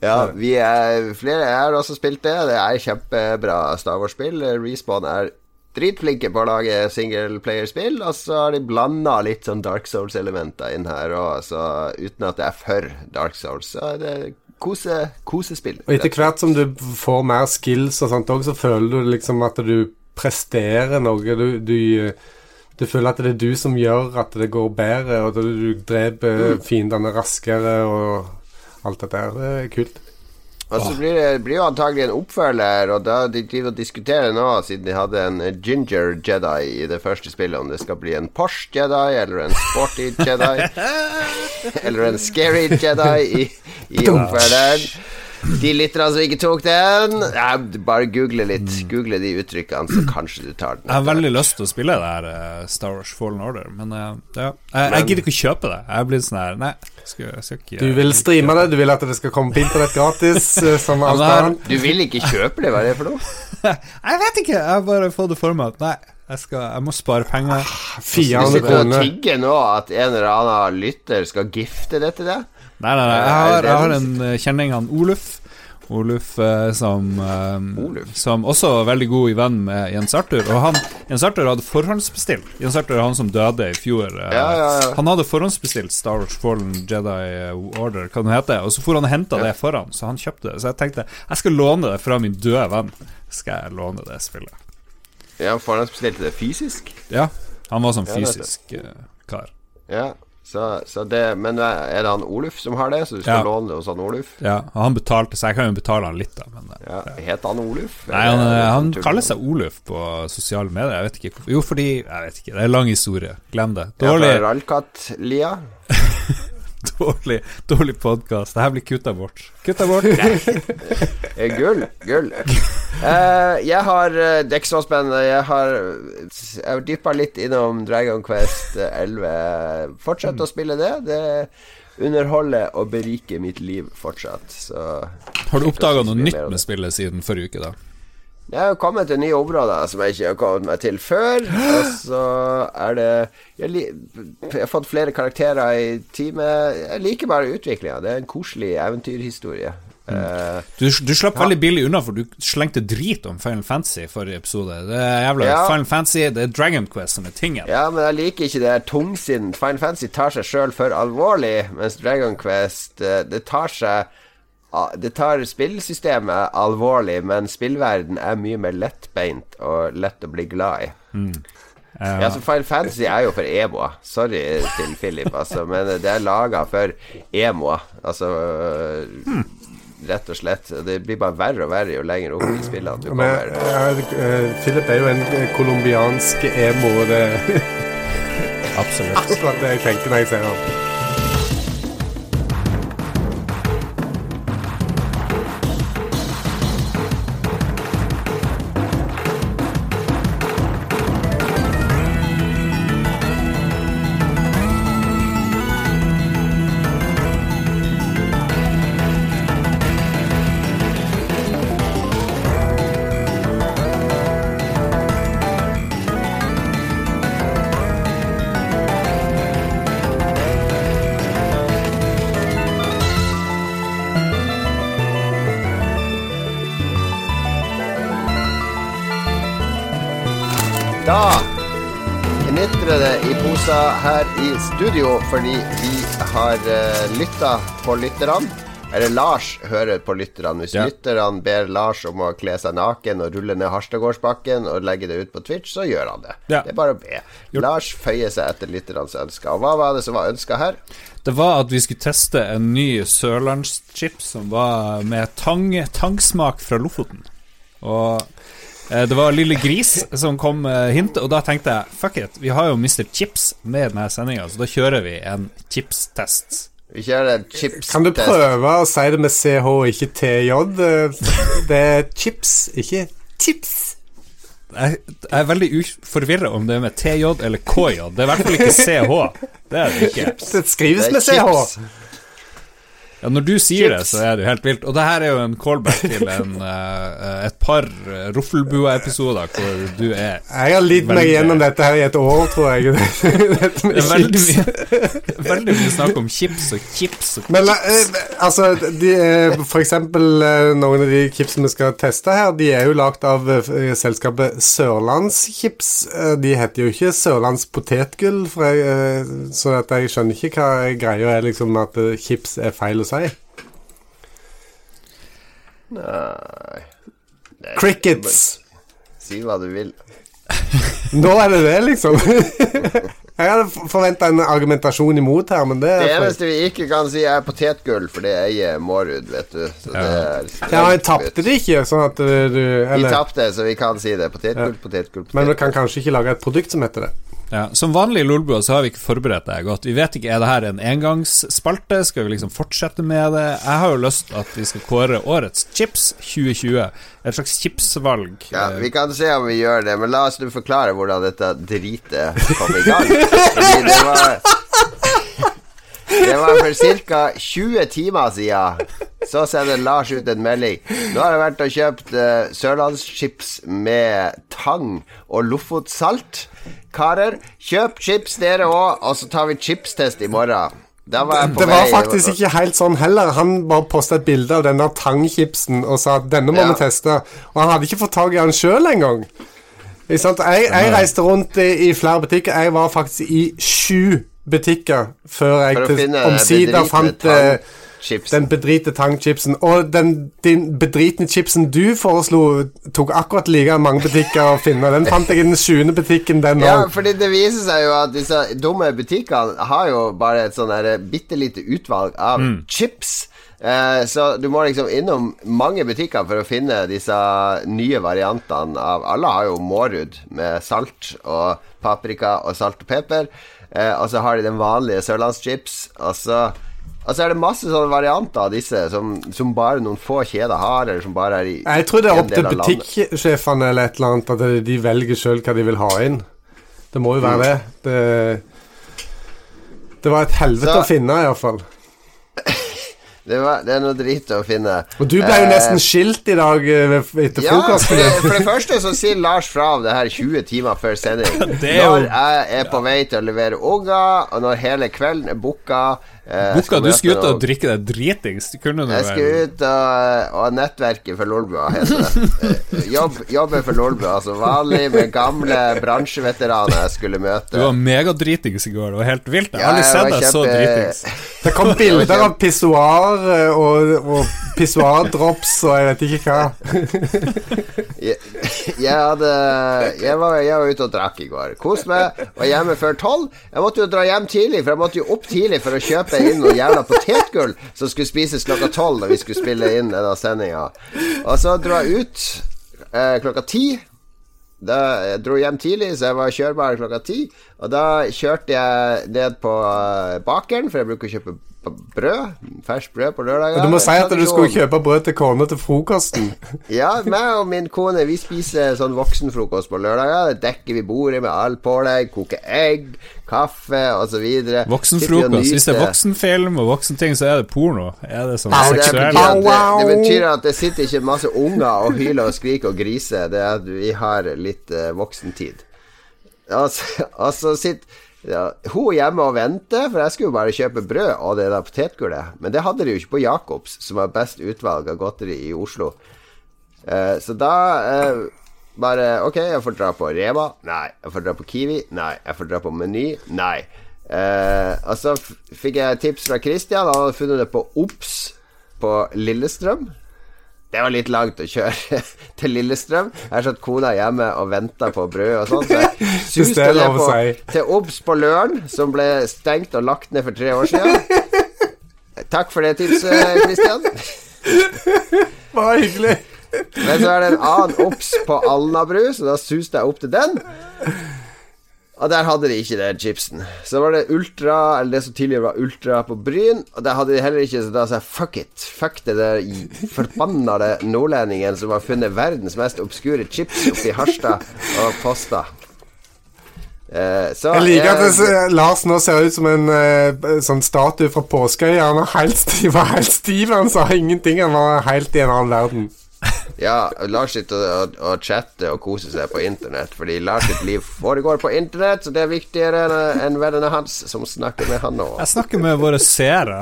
ja, vi er flere har også spilt det. Det er kjempebra Star Wars-spill. Respawn er dritflinke på å lage singleplayerspill, og så har de blanda litt sånn Dark Souls-elementer inn her òg, uten at det er for Dark Souls. Så det er kose, kosespill. Og etter hvert som du får mer skills og sånt òg, så føler du liksom at du presterer noe. Du, du, du, føler at det er du som gjør at det går bedre, og at du dreper mm. fiendene raskere og alt dette der. Det er kult. Og så blir det blir jo antagelig en oppfølger, og da de driver og diskuterer nå, siden de hadde en Ginger Jedi i det første spillet, om det skal bli en Porsche Jedi eller en Sporty Jedi [laughs] eller en Scary Jedi i, i oppfølgeren. De lytterne som ikke tok den, ja, bare google litt. Google de uttrykkene, så kanskje du tar den. Jeg har veldig lyst til å spille det her uh, Star Wars Fallen Order, men uh, ja. jeg, jeg gidder ikke å kjøpe det. Jeg blir sånn her Nei, skal, skal ikke, Du vil streame det, du vil at det skal komme på internett gratis, uh, [laughs] som alt annet. Du vil ikke kjøpe det, hva er det for noe? [laughs] jeg vet ikke, jeg har bare fått det for meg at nei. Jeg, skal, jeg, må spare penger. Ah, 400 kroner. Du tigger nå at en eller annen lytter skal gifte det til deg? Nei, nei, nei. Jeg har, jeg har en kjenning, han Oluf. Oluf eh, som, eh, Oluf. som også var veldig god i venn med Jens Arthur. Og han, Jens Arthur hadde forhåndsbestilt Jens Arthur er han som døde i fjor. Eh, ja, ja, ja. Han hadde forhåndsbestilt Star Wars Fallen Jedi Order, hva det heter. Og så for han og henta det foran, så han kjøpte det. Så jeg tenkte jeg skal låne det fra min døde venn. Skal jeg låne det spillet. Ja, Forhåndsbestilte det fysisk? Ja, han var sånn fysisk. kar. Ja, så, så det Men er det han Oluf som har det, så du skal Ja. låne det hos han Oluf? Ja, han betalte, så jeg kan jo betale han litt, da. Men, ja. Ja, Heter han Oluf? Nei, han, eh, han kaller seg Oluf på sosiale medier. Jeg vet ikke hvorfor. Jo, fordi Jeg vet ikke. Det er en lang historie. Glem det. Dårlig, Ja, Rallkatt-lia? [laughs] [laughs] dårlig, dårlig podkast. Det her blir kutta bort. Kutta bort. [laughs] Eh, Gull, gull. Uh, jeg har uh, Det er ikke så spennende. Jeg har Jeg har dyppa litt innom Dragon Quest 11. Fortsett å spille det. Det underholder og beriker mitt liv fortsatt. Så Har du oppdaga noe nytt med spillet siden forrige uke, da? Jeg har kommet til nye områder som jeg ikke har kommet meg til før. Og så er det Jeg, jeg har fått flere karakterer i teamet. Jeg liker bare utviklinga. Det er en koselig eventyrhistorie. Mm. Du, du slapp veldig billig unna, for du slengte drit om Final Fantasy i forrige episode. Det er jævla Ja. Final Fantasy, det er Dragon Quest som er tingen. ja, men jeg liker ikke det der tungsinn. Final Fantasy tar seg sjøl for alvorlig, mens Dragon Quest eh, Det tar seg Det tar spillsystemet alvorlig, men spillverden er mye mer lettbeint og lett å bli glad i. Ja, så Final Fantasy er jo for emoer. Sorry til Philip, altså, men det er laga for emoer. Altså Rett og slett. Det blir bare verre og verre jo lenger opp i spillene du Men, kommer. ja, eh, Philip er jo en eh, colombiansk emo, og det Absolutt. [laughs] akkurat det jeg tenker når jeg ser han. Fordi vi har uh, lytta på lytterne. Eller Lars hører på lytterne. Hvis Ja. lytterne ber Lars om å kle seg naken og rulle ned Harstadgårdsbakken og legge det ut på Twitch, så gjør han det. Ja. Det er bare å be. Lars føyer seg etter lytternes ønsker. Og hva var det som var ønska her? Det var at vi skulle teste en ny sørlandschips som var med tang, tangsmak fra Lofoten. Og eh, det var Lille Gris som kom med hintet, og da tenkte jeg fuck it, vi har jo Mr. Chips med denne sendinga, så da kjører vi en chips-test. Vi kjører en chips Kan du prøve å si det med CH ikke TJ? Eh, Det er chips, ikke tips. Jeg, jeg er veldig forvirra om det er med TJ eller KJ. Det er i hvert fall ikke CH. Det er det ikke. Det skrives Det med CH. Chips. Ja, Når du sier det, så er det jo helt vilt. Og det her er jo en callback til en, [laughs] eh, et par uh, Roffelbua-episoder hvor du er Jeg har lidd meg gjennom dette her i et år, tror jeg. Dette [laughs] med Det er veldig mye, veldig mye snakk om chips og chips og Men eh, altså, de, eh, for eksempel eh, noen av de chipsene vi skal teste her, de er jo lagd av eh, selskapet Sørlandschips. Eh, de heter jo ikke Sørlands potetgull, eh, så jeg skjønner ikke hva greia er liksom at eh, chips er feil å si. Nei Det er- Crickets. Si hva du vil. [laughs] Nå er det det, liksom. [laughs] Jeg hadde forventa en argumentasjon imot her, men det Det er eneste vi ikke kan si, er potetgull, for det eier Mårud, vet du. Så det er Ja, jeg tapte det ikke, sånn at eh, du Vi Eller tapte, så vi kan si det. Potetgull, potetgull, potetgull. Men vi kan kanskje ikke lage et produkt som heter det. Ja. Som vanlig i Lolbua så har vi ikke forberedt deg godt. Vi vet ikke, er det her en engangsspalte? Skal vi liksom fortsette med det? Jeg har jo lyst at vi skal kåre årets chips 2020. Et slags chipsvalg. Ja, Eh, vi kan se om vi gjør det, men la oss nå forklare hvordan dette dritet kom i gang. Fordi det var Det var for ca. 20 timer siden. Så sender Lars ut en melding. Nå har jeg vært og kjøpt uh, sørlandschips med tang og lofotsalt. Karer, kjøp chips dere òg, og så tar vi chipstest i morgen. Var Det var faktisk ikke helt sånn heller. Han bare posta et bilde av denne tangchipsen og sa at denne må Ja. vi teste. Og han hadde ikke fått tak i den sjøl engang. Jeg, jeg reiste rundt i, i flere butikker. Jeg var faktisk i sju butikker før jeg omsider fant eh, chipsen. Den bedrite tangchipsen. Og den din bedritne chipsen du foreslo, tok akkurat like mange butikker å finne. Den fant jeg i den sjuende butikken, den Ja, fordi det viser seg jo at disse dumme butikkene har jo bare et sånn bitte lite utvalg av chips. Eh, så du må liksom innom mange butikker for å finne disse nye variantene av Alle har jo Mårud med salt og paprika og salt og pepper. Eh, og så har de den vanlige sørlandschips. Og så og så er det masse sånne varianter av disse som, som bare noen få kjeder har, eller som bare er i Jeg tror det er opp til butikksjefene eller et eller annet, at de velger sjøl hva de vil ha inn. Det må jo være det. Det, det var et helvete Så- å finne, iallfall. Det, var, det er noe drit å finne. Og du ble jo Eh, nesten skilt i dag eh, etter Ja, for frokosten. det, for det første så sier Lars fra om det her 20 timer før sending. [laughs] Er Når jeg er på vei til å levere unger, og når hele kvelden er booka eh, Boka, du skulle ut og drikke deg dritings. Kunne du Jeg skal vel ut og, og nettverke for Lolbua, heter det. Eh, Jobb, jobbe for Lolbua, altså vanlig med gamle bransjeveteraner jeg skulle møte. Du var megadritings i går. Det var helt vilt. Jeg har aldri sett deg så dritings. [laughs] Det kom bilder av pissoar eh, og, og pissoardrops og jeg vet ikke hva. [laughs] [laughs] Jeg, hadde jeg var, jeg var ute og drakk i går. Koste meg. Var hjemme før tolv. Jeg måtte jo dra hjem tidlig, for jeg måtte jo opp tidlig for å kjøpe inn noe jævla potetgull som skulle spises klokka tolv når vi skulle spille inn denne sendinga. Og så dro jeg ut eh, klokka ti. Da jeg dro hjem tidlig, så jeg var kjørbar klokka ti. Og da kjørte jeg ned på eh, bakeren, for jeg bruker å kjøpe brød. Ferskt brød på lørdager. Du må si at du skulle kjøpe brød til kona til frokosten. [laughs] Ja, meg og min kone Vi spiser sånn voksenfrokost på lørdager. Det dekker vi bordet med all pålegg, koker egg, kaffe osv. Voksenfrokost. Hvis det er voksenfilm og voksenting, så er det porno. Er det sånn seksuelt? det, det, betyr at det sitter ikke masse unger og hyler og skriker og griser. Det er at vi har litt uh, voksentid. Altså, altså sitter ja, hun hjemme og venter, for jeg skulle jo bare kjøpe brød og det der potetgullet. Men det hadde de jo ikke på Jacobs, som har best utvalg av godteri i Oslo. Eh, så da eh, bare Ok, jeg får dra på Rema. Nei. Jeg får dra på Kiwi. Nei. Jeg får dra på Meny. Nei. Eh, og så fikk jeg tips fra Christian. Han hadde funnet det på Ops på Lillestrøm. Det var litt langt å kjøre [laughs] til Lillestrøm. Jeg har satt kona hjemme og venta på brød og sånn, så jeg [laughs] suste det på, til Obs på Løren, som ble stengt og lagt ned for tre år siden. [laughs] Takk for det tipset, Kristian. Bare hyggelig. Men så er det en annen Obs på Alnabru, så da suste jeg opp til den. Og der hadde de ikke den chipsen. Så var det Ultra, eller det som tidligere var Ultra på Bryn, og der hadde de heller ikke, så da sa jeg fuck it. Fuck det der forbannede nordlendingen som har funnet verdens mest obskure chips oppi Harstad og posta. Eh, så Jeg liker at det, Lars nå ser ut som en eh, sånn statue fra Påskeøya. Han er helt stiv, var helt stiv, han sa ingenting. Han var helt i en annen verden. Ja, Lars sitter og, og, chatter og koser seg på internett, fordi Lars sitt liv foregår på internett, så det er viktigere enn enn vennene hans som snakker med han nå. Jeg snakker med våre seere.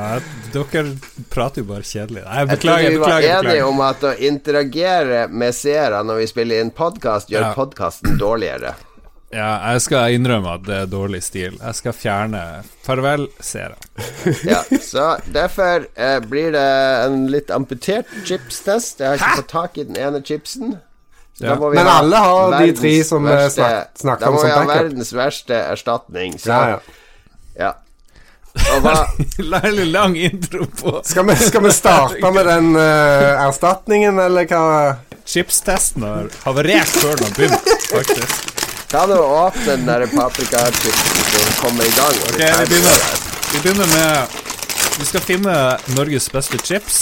Dere prater jo bare kjedelig. Nei, Jeg trodde beklager, vi var beklager. enige beklager. om at å interagere med seere når vi spiller inn podkast, gjør Ja. podkasten dårligere. Ja, jeg skal innrømme at det er dårlig stil. Jeg skal fjerne Farvel, seere. [laughs] Ja, så derfor eh, blir det en litt amputert chipstest. Jeg har ikke fått tak i den ene chipsen. Så Ja. da må vi Men alle har de tre som, verste, snakker om som backup. Da må vi ha backup. verdens verste erstatning. Så, Ja, ja. ja. Og hva [laughs] Veldig lang intro på Skal vi, skal vi starte med den uh, erstatningen, eller hva? chipstesten. har havarert før den har begynt, faktisk. Ta nå og åpne den der paprikachipsen som kommer i gang. Ok, vi begynner. Vi begynner med Vi skal finne Norges beste chips.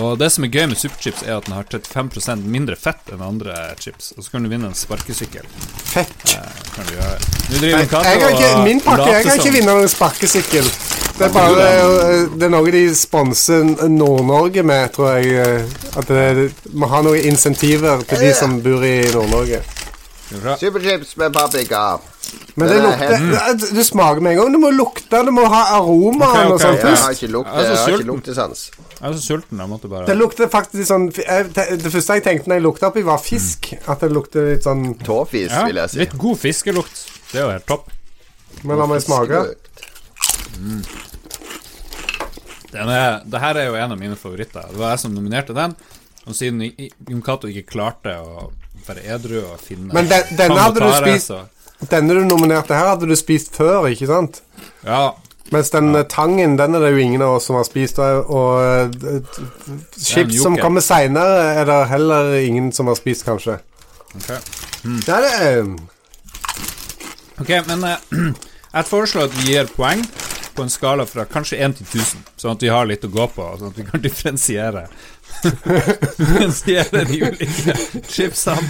Og det som er gøy med superchips, er at den har 35% mindre fett enn andre chips. Og så kan du vinne en sparkesykkel. Fett. Kan du gjøre. Nå driver en katt jeg kan ikke, min pakke, jeg kan ikke vinne noen sparkesykkel. Det er bare eh, Det er noe de sponser Nord-Norge med, tror jeg. eh, At det må ha noen insentiver til de som bor i Nord-Norge. Superchips med paprika. Men det Den er lukter helt- det- Du smaker med en gang. Du må lukte, du må ha aromaen okay, okay. og sånn først. Jeg har ikke, lukt, Jeg har ikke luktesans. Jeg er så sulten. Jeg måtte bare Det lukter faktisk sånn Det første jeg tenkte når jeg lukta oppi, var fisk. At det lukter litt sånn Tåfis, ja, vil jeg si. Litt god fiskelukt. Det er jo helt topp. Men la meg smake. Fiskelukt. Den er, det her er jo en av mine favoritter. Det var jeg som nominerte den. Og siden Jon Cato ikke klarte å være edru og finne Men den- denne hadde du spist- Denne du nominerte her, hadde du spist før, ikke sant? Ja. Mens den ja. tangen, den er det jo ingen av oss som har spist. Og, og eh, chips som kommer seinere, er det heller ingen som har spist, kanskje. Okay. Mm. det er Ok, men uh, [clears throat] jeg foreslår at vi gir poeng på en skala fra kanskje 1 til 1000, sånn at vi har litt å gå på, sånn at vi kan [laughs] differensiere [laughs] Differensiere de ulike chipsene.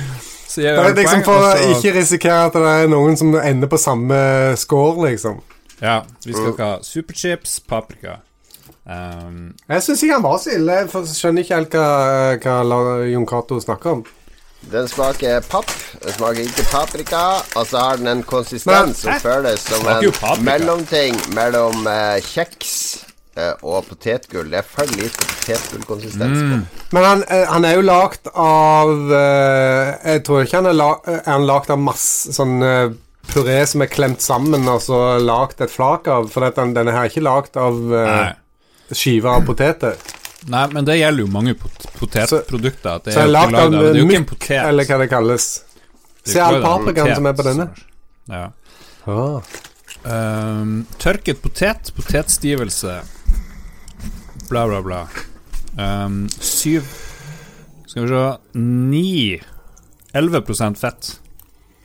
Så gjør Det er liksom poeng, for å ikke risikere at det er noen som ender på samme score, liksom. Ja, vi skal ikke ha superchips, paprika. Um, Jeg syns ikke han var så ille. Jeg skjønner ikke helt hva, hva Jon Cato snakker om. Den smaker papp, den smaker ikke paprika, og så har den en konsistens som føles som en mellomting mellom eh, kjeks og potetgull. Det er for lite potetgullkonsistens Mm. på. Men han, eh, han er jo lagd av eh, Jeg tror ikke han er, la, eh, er han lagd av masse sånn eh, puré som er klemt sammen og så lagd et flak av. For den, denne her er ikke lagd av nei. uh, skiver av poteter. nei, men det gjelder jo mange pot potetprodukter. Det Så er lagd av Det er jo ikke en potet. eller hva det kalles. Se all paprikaen som er på denne. Ja. Ah. Um, tørket potet, potetstivelse, bla, bla, bla. Um, syv Skal vi se Ni 11% fett.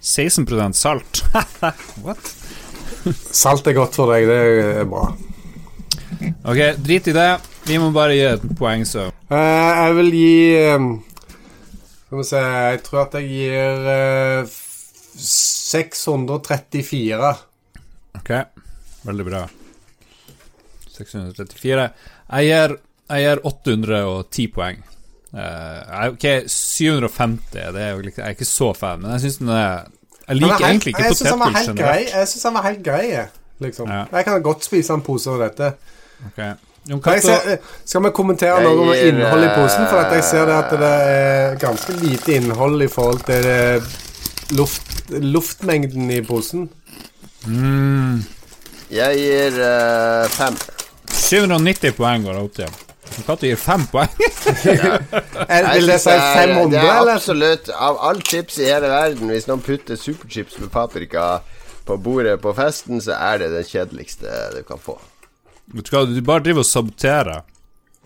16% salt. [laughs] What? Salt er godt for deg, det er bra. Ok, drit i det. Vi må bare gi et poeng, så. Uh, jeg vil gi um, Skal vi se Jeg tror at jeg gir uh, 634. Ok, veldig bra. 634. Jeg gir, jeg gir 810 poeng. Uh, ok, 750, det er jo jeg er ikke så fan, men jeg syns den er Jeg er liker helt- egentlig ikke potetgull generelt. Jeg syns den var helt grei. Liksom. Ja. Jeg kan godt spise en pose av dette. Okay. Jon Kan jeg Cato, se, eh, skal vi kommentere noe om innholdet i posen? For at jeg ser det at det eh, er ganske lite innhold i forhold til det luft, luftmengden i posen. mm, Jeg gir uh, fem. 790 poeng går opp til. Cato gir fem poeng. [laughs] Er, vil det si er- 500, Det er absolutt Av all chips i hele verden, hvis noen putter superchips med paprika på bordet på festen, så er det det kjedeligste du kan få. Vet du hva, du bare driver og saboterer.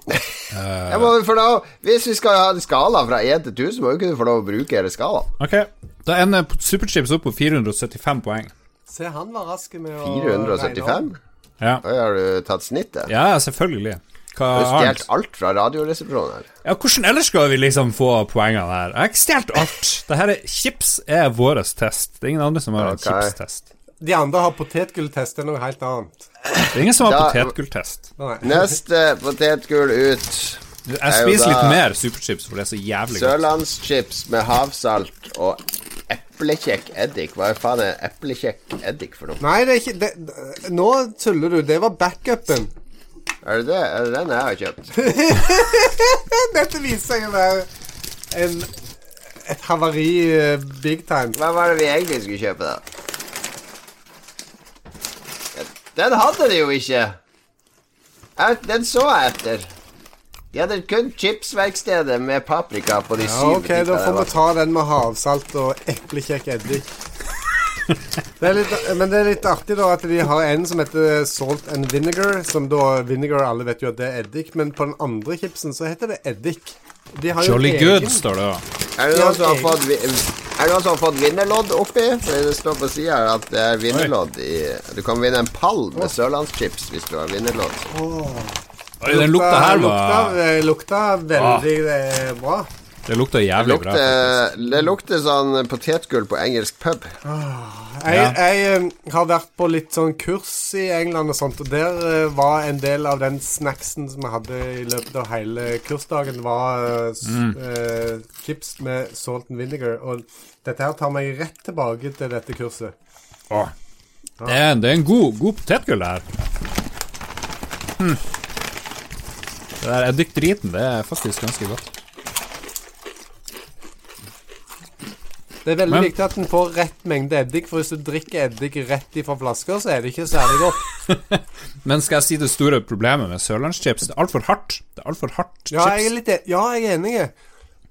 [laughs] Lov Hvis vi skal ha en skala fra 1 til 1000, må vi ikke få lov å bruke hele skalaen. Ok, da ender superchips opp på 475 poeng. Se, han var rask med å 475? Ja, Oi, har du tatt snittet? ja selvfølgelig. Hva Har du stjålet alt fra Radioresepsjonen her? Ja, hvordan ellers skal vi liksom få poengene her? Jeg har ikke stjålet alt. Det her er, chips er vår test. Det er ingen andre som har en chipstest. De andre har potetgulltest, det er noe helt annet. Det er ingen som har Da- potetgulltest. Neste potetgull ut. Jeg er spiser litt mer superchips, for det er så jævlig godt. Sørlandschips med havsalt og eplekjekk eddik. Hva faen er eplekjekk eddik for noe? Nei, det er ikke det, Nå tuller du. Det var backupen. Er det det? Er det den jeg har kjøpt? [laughs] Dette viser seg å være en, et havari eh, big time. Hva var det vi egentlig skulle kjøpe, da? Den hadde de jo ikke. Jeg, den så jeg etter. De hadde kun chipsverkstedet med paprika på de Ja, ok, da får vi ta den med havsalt og eplekjekk eddik. Det er litt, men det er litt artig da at de har en som heter salt and vinegar. Som da Vinegar, alle vet jo at det er eddik, men på den andre chipsen så heter det eddik. De har jo Jolly egen- good, står det da. Er det noen som har fått vi- fått vinnerlodd oppi? For det står på sida her at det er vinnerlodd i Du kan vinne en pall med sørlandschips hvis du har vinnerlodd. Oi, den lukta her var lukta, eh, lukta veldig ah. bra. Det lukta Det jævlig bra. faktisk. lukter, det lukter sånn potetgull på engelsk pub. Jeg, Ja. jeg eh, har vært på litt sånn kurs i England og sånt, og der eh, var en del av den snacksen som vi hadde i løpet av hele kursdagen, var eh, Mm. uh, chips med salt and vinegar. Og dette her tar meg rett tilbake til dette kurset. Åh. Det er, det er en god, god potetgull, det her. Hm. Det der eddikdriten, det er faktisk ganske godt. Det er veldig Men- viktig at en får rett mengde eddik, for hvis du drikker eddik rett ifra flasker, så er det ikke særlig godt. [laughs] Men skal jeg si det store problemet med sørlandschips? Det er altfor hardt. Det er altfor hardt Ja, jeg er, chips. litt, e- ja, jeg er enig.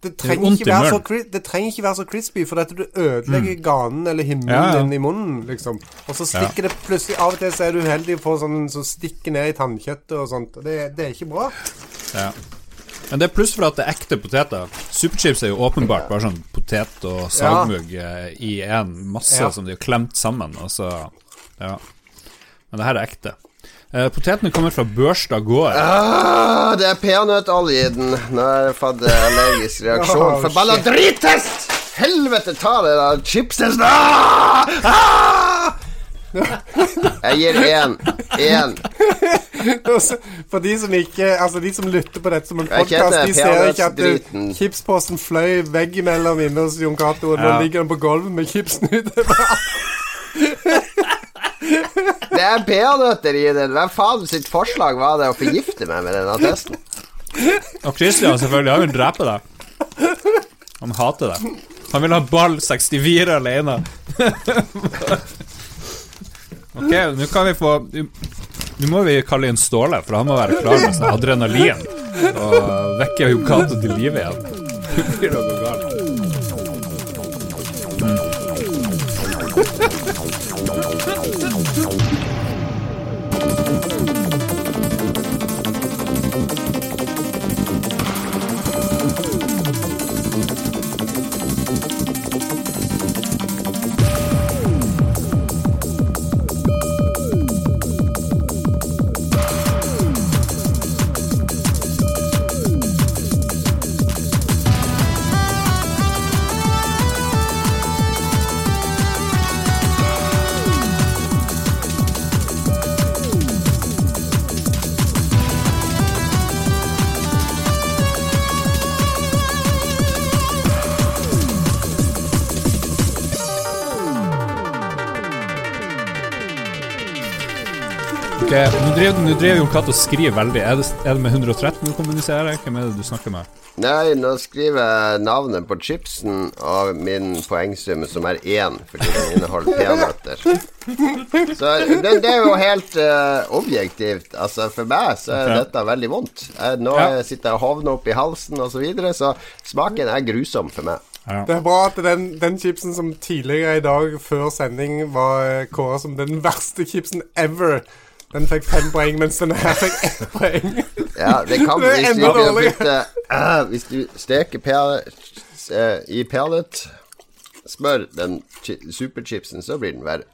Det trenger, det, så, det trenger ikke være så crispy, for dette du ødelegger ganen eller himmelen Ja, ja. din i munnen, liksom. Og så stikker det plutselig Av og til så er du uheldig og får sånn som stikker ned i tannkjøttet og sånt. Det, det er ikke bra. Ja. Men det er pluss for at det er ekte poteter. Superchips er jo åpenbart bare sånn potet og sagmugg eh, i en masse Ja. som de har klemt sammen. Og så, ja. Men det her er ekte. Eh, potetene kommer fra Børstad gård. Ah, det er peanøttolje i den. Nå har jeg fått eh, allergisk reaksjon. Oh, Forbanna drittest! Helvete, ta det da chipset ah! ah! Jeg gir én. Én. [laughs] For de som ikke Altså de som lytter på dette som en podkast, de ser ikke at det- chipsposen fløy veggimellom inne hos Jon Cato, og nå Ja. ligger den på gulvet med chipsen utover. [laughs] Det er peanøtter i den. Hvem faen sitt forslag var det å forgifte meg med denne testen? Og Christian selvfølgelig, han vil drepe deg. Han hater deg. Han vil ha ball 64 alene. ok, nå kan vi få Nå må vi kalle inn Ståle, for han må være klar med seg adrenalin. Og vekke Yokato til live igjen. Det blir noe galt. Ok, Nå driver, nå driver Jon Cato og skriver veldig. Er det, er det med 113 du kommuniserer? Hvem er det du snakker med? Nei, nå skriver jeg navnet på chipsen og min poengsum, som er én, fordi den inneholder peanøtter. Så det, det er jo helt uh, objektivt. Altså, for meg så er dette veldig vondt. Jeg, nå Ja. sitter jeg og hovner opp i halsen og så videre, så smaken er grusom for meg. Ja. Det er bra at den, den chipsen som tidligere i dag, før sending, var kåra som den verste chipsen ever, den fikk fem poeng, mens den her fikk ett poeng. Ja, det kan Det er hvis du bytte, eh, Hvis du steker per, uh, i perlet-smør, den superchipsen, så blir den verre.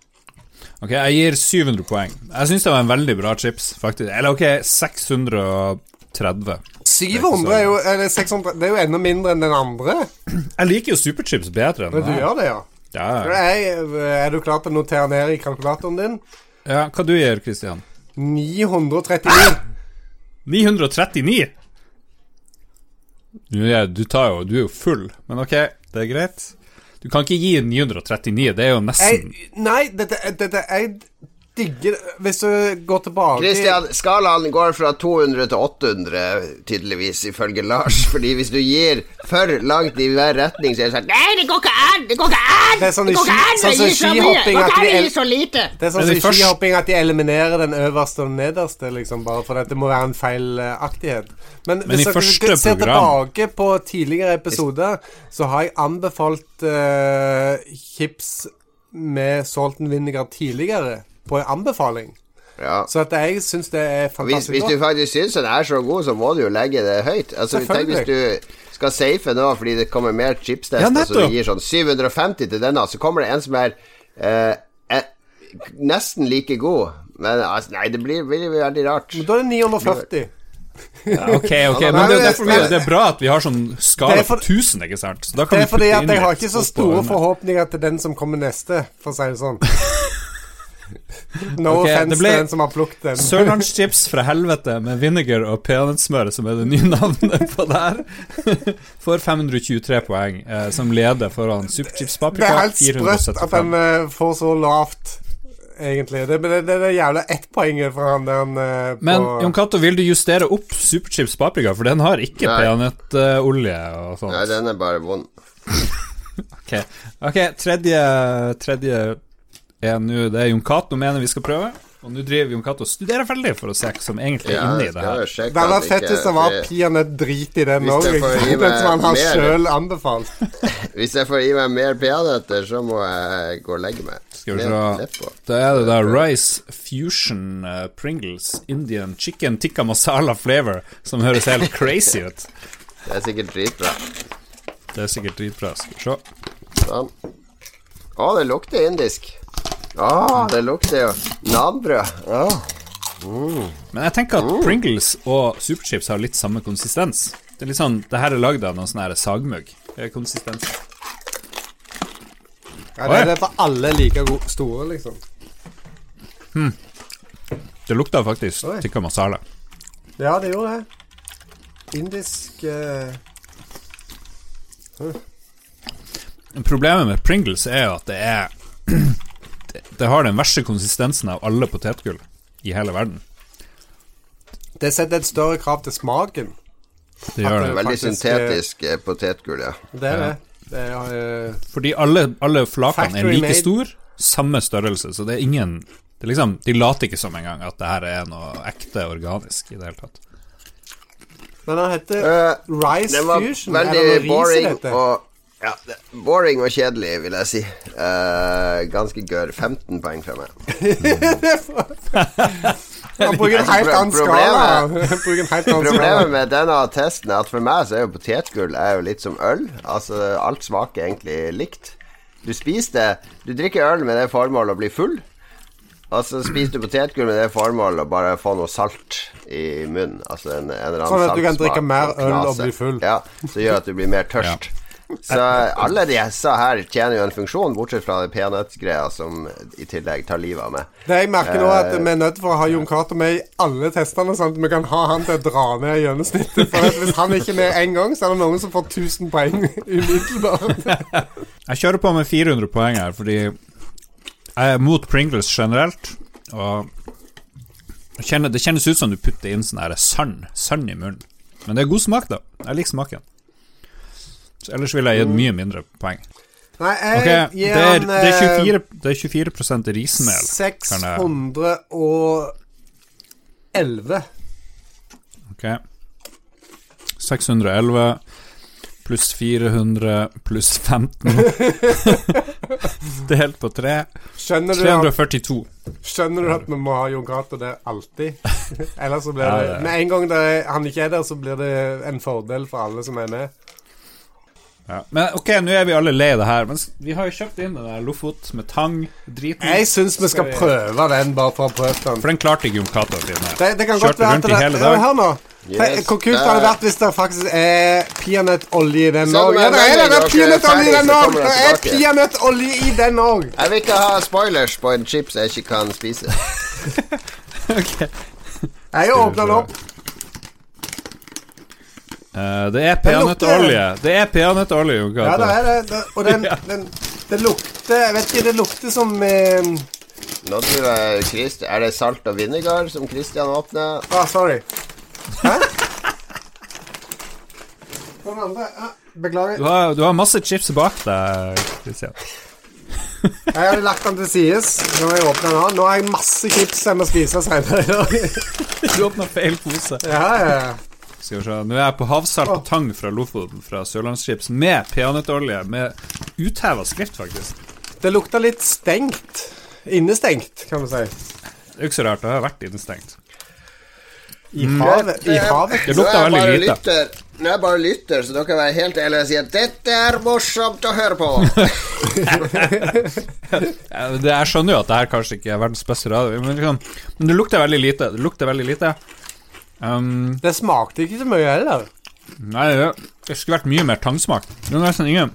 Ok, jeg gir 700 poeng. Jeg syns det var en veldig bra chips, faktisk. Eller ok, 630. 700 er jo eller 600, Det er jo enda mindre enn den andre. [clears throat] Jeg liker jo superchips bedre enn det. du gjør det, ja. Ja, Er, er du klar til å notere ned i kalkulatoren din? Ja, hva du gir Christian? 939. 939? Du, er- du tar jo Du er jo full, men ok, det er greit. Du kan ikke gi 939, det er jo nesten Jeg, nei, dette, dette Jeg digger Hvis du går tilbake Christian, skalaen går fra 200 til 800, tydeligvis, ifølge Lars. [laughs] Fordi hvis du gir for langt i hver retning, så er det sånn Nei, det går ikke an! Det går ikke an! Det er sånn i går ikke an Sånn, sånn sånn, så mye! skihopping Det at lite! Det er sånn som de skihopping at de eliminerer den øverste og nederste, liksom, bare for at det må være en feilaktighet. Men, Men hvis dere ser program- tilbake på tidligere episoder, så har jeg anbefalt uh, chips med salten vinegar tidligere, på en anbefaling. Ja. Så at jeg syns det er Hvis, fantastisk hvis du faktisk syns den er så god, så må du jo legge det høyt. Altså, tenk hvis du skal safe nå fordi det kommer mer chipstester, Ja, så du gir sånn 750 til denne, så kommer det en som er eh, eh, nesten like god. Men altså, nei, det blir, blir veldig rart. Da er det 940. Ja, [laughs] Ok, ok, men det, er derfor det er bra at vi har sånn skala for- på 1000, ikke sant? Så da kan Det er fordi at jeg har ikke så store forhåpninger til den som kommer neste, for å si det sånn. [laughs] [laughs] No okay, det offense til den som har plukket den. Sørlandschips fra helvete med vinegar og peanøttsmør, som er det nye navnet på det her, [laughs] får 523 poeng, eh, som leder foran Superchips Det er helt sprøtt at den 475. eh, får så lavt, egentlig. Det, det, det er det jævla ettpoenget fra han der på Men Jon Cato, vil du justere opp Superchips Paprika, for den har ikke peanøttolje uh, og sånt? Nei, den er bare vond. [laughs] Ok, ok, tredje, tredje er nå Det Jon Cato mener vi skal prøve. Og nå driver Jon Cato og studerer veldig for å se hva som egentlig er Ja, inne i det her. Det hadde fett hvis det var peanøtt-drit i den Hvis òg. det [laughs] får gi meg som han har mer- sjøl anbefalt. Hvis jeg får i meg mer peanøtter, så må jeg gå og legge meg. Skal vi se. Da er det da Rice Fusion uh, Pringles Indian Chicken Tikka Masala Flavor, som høres helt crazy ut. [laughs] Det er sikkert dritbra. Det er sikkert dritbra. Skal vi se. Sånn. Å, det lukter indisk. Å, det lukter jo nanbrød. Å. Men jeg tenker at Pringles og Superchips har litt samme konsistens. Det er litt sånn, det her er lagd av noen sånn her sagmugg. Det er konsistens. Ja, det er det for alle like gode store, liksom. Det lukter faktisk Oi. tikka masala. Ja, det gjorde det. Indisk eh, Problemet med Pringles er jo at det er [clears throat] [clears throat] det, har den verste konsistensen av alle potetgull i hele verden. Det setter et større krav til smaken. Det gjør det. Veldig syntetisk eh, potetgull, ja. Det er det. Det er uh, Fordi alle, alle flakene er like store, stor, samme størrelse, så det er ingen det er liksom, De later ikke som engang at det her er noe ekte organisk i det hele tatt. Men den heter uh, Rice Det var Er veldig boring og ja, det, Boring og kjedelig, vil jeg si. Uh, ganske gørr. 15 poeng fra meg. [laughs] Han bruker en helt annen skala. Problemet- med denne testen er at for meg så er jo potetgull er jo litt som øl. Altså, alt smaker egentlig likt. Du spiser det Du drikker øl med det formålet å bli full. Og så spiser du potetgull med det formålet å bare få noe salt i munnen. Altså en, en eller annen Sånn at du kan drikke mer øl og bli full. Ja, som gjør at du blir mer tørst. Så alle disse her, tjener jo en funksjon, bortsett fra det peanøttgreia som i tillegg tar livet av meg. Det jeg merker nå, er at Eh. vi er nødt for å ha Jon Cato med i alle testene, sånn at vi kan ha han til å dra ned gjennomsnittet. For at hvis han ikke er med én gang, så er det noen som får 1000 poeng umiddelbart. [laughs] Jeg kjører på med 400 poeng her, fordi jeg er mot Pringles generelt. Og kjenner, det kjennes ut som du putter inn sånn sand, sand i munnen. Men det er god smak, da. Jeg liker smaken. Ellers ville jeg gitt mye mindre poeng. Nei, jeg Ok, det er, en det er eh, 24, det er 24 rismel. 611. Ok 611 pluss 400 pluss 15 [laughs] Delt på 3 Skjønner 342. at, 342 skjønner du at vi må ha Jon Cato der alltid? [laughs] Ellers så blir Ja, det det er- Med en gang det han ikke er der, så blir det en fordel for alle som er med. Ja. Men ok, nå er vi alle lei det her Men vi har jo kjøpt inn den der Lofot med tang Driten Jeg syns vi skal prøve den, bare for å prøve den. For den klarte ikke Jon Cato å finne Det, det kan Kjørte godt være at det hele ja, dag. Hør nå. Yes, Hvor kult det hadde vært hvis det faktisk er peanøttolje i den òg. Ja, det er det! Det er er peanøttolje i den òg! Det er peanøttolje i den òg! Jeg vil ikke ha spoilers på en chips jeg ikke kan spise. [laughs] ok. Jeg åpner den opp. Eh, Det er peanøttolje Det er peanøttolje, Ja, det er det. og den, [laughs] den Det lukter Jeg vet ikke, det lukter som eh, Nå tror jeg Christ, Er det salt og vinegar som Christian åpner? Ah, sorry. Hæ? [laughs] Den andre ah, Beklager. du har, du har masse chips bak deg, Christian [laughs] Jeg hadde lagt den til sides. Nå har jeg åpnet den. her. Nå har jeg masse chips jeg må spise senere i dag. Du åpna feil pose Ja, ja, ja. Skal vi se Nå er jeg på havsalt og tang fra Lofoten Fra Sørlandschips Med peanøttolje Med uthevet skrift, faktisk Det lukter litt stengt. Innestengt, kan man si. Det er jo ikke så rart, det har vært innestengt I havet. I havet. Det lukter er veldig lite. Lytter. Nå er jeg bare lytter, så dere kan være helt ærlige og si at dette er morsomt å høre på. [laughs] Jeg skjønner jo at det her kanskje ikke er verdens beste radio Men, liksom, men det lukter veldig lite Det lukter veldig lite um, Det smakte ikke så mye heller. Nei, det, det skulle vært mye mer tangsmak Det er nesten ingen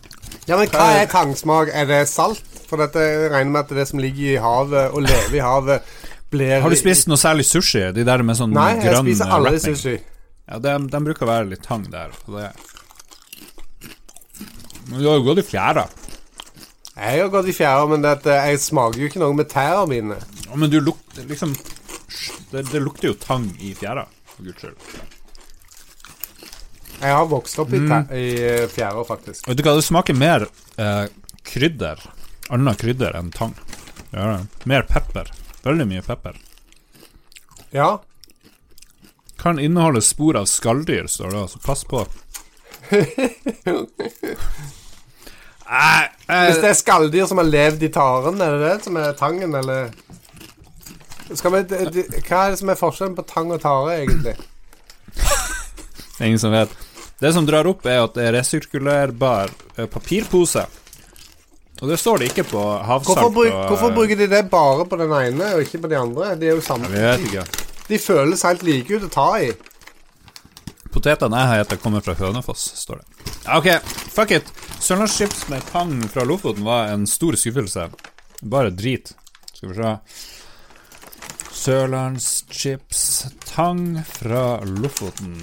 Ja, men hva er tangsmak? Er det salt? For dette regner med at det som ligger i havet og lever i havet, blir Har du spist noe særlig sushi? De der med sånn Nei, jeg spiser aldri wrapping. sushi. Ja, de, de bruker å være litt tang der det. Men du har jo gått i fjæra Jeg har gått i fjæra, men det eh, jeg smaker jo ikke noe med tærne mine. Ja, Men du lukter liksom det, det lukter jo tang i fjæra For guds skyld Jeg har vokst opp i, Mm. i eh, fjæra, faktisk. Vet du hva, det smaker mer eh, krydder. Annet krydder enn tang. Ja. Mer pepper. Veldig mye pepper. Ja. Kan inneholde spor av skalldyr, står det, så pass på. [laughs] Nei, Hvis eh, det er skalldyr som har levd i taren, er det det som er tangen, eller Skal vi, Hva er det som er forskjellen på tang og tare, egentlig? det [laughs] er ingen som vet. Det som drar opp, er at det er resirkulerbar eh, papirpose. Og det står det ikke på havsalt. Hvorfor, bruk, og- hvorfor bruker de det bare på den ene, og ikke på de andre? De er jo samme. Jeg vet ikke. De føles helt like ut å ta i. Potetene jeg har spist, kommer fra Hønefoss, står det. Ok, fuck it. Sørlandschips med tang fra Lofoten var en stor skuffelse. Bare drit. Skal vi se. Sørlandschips tang fra Lofoten.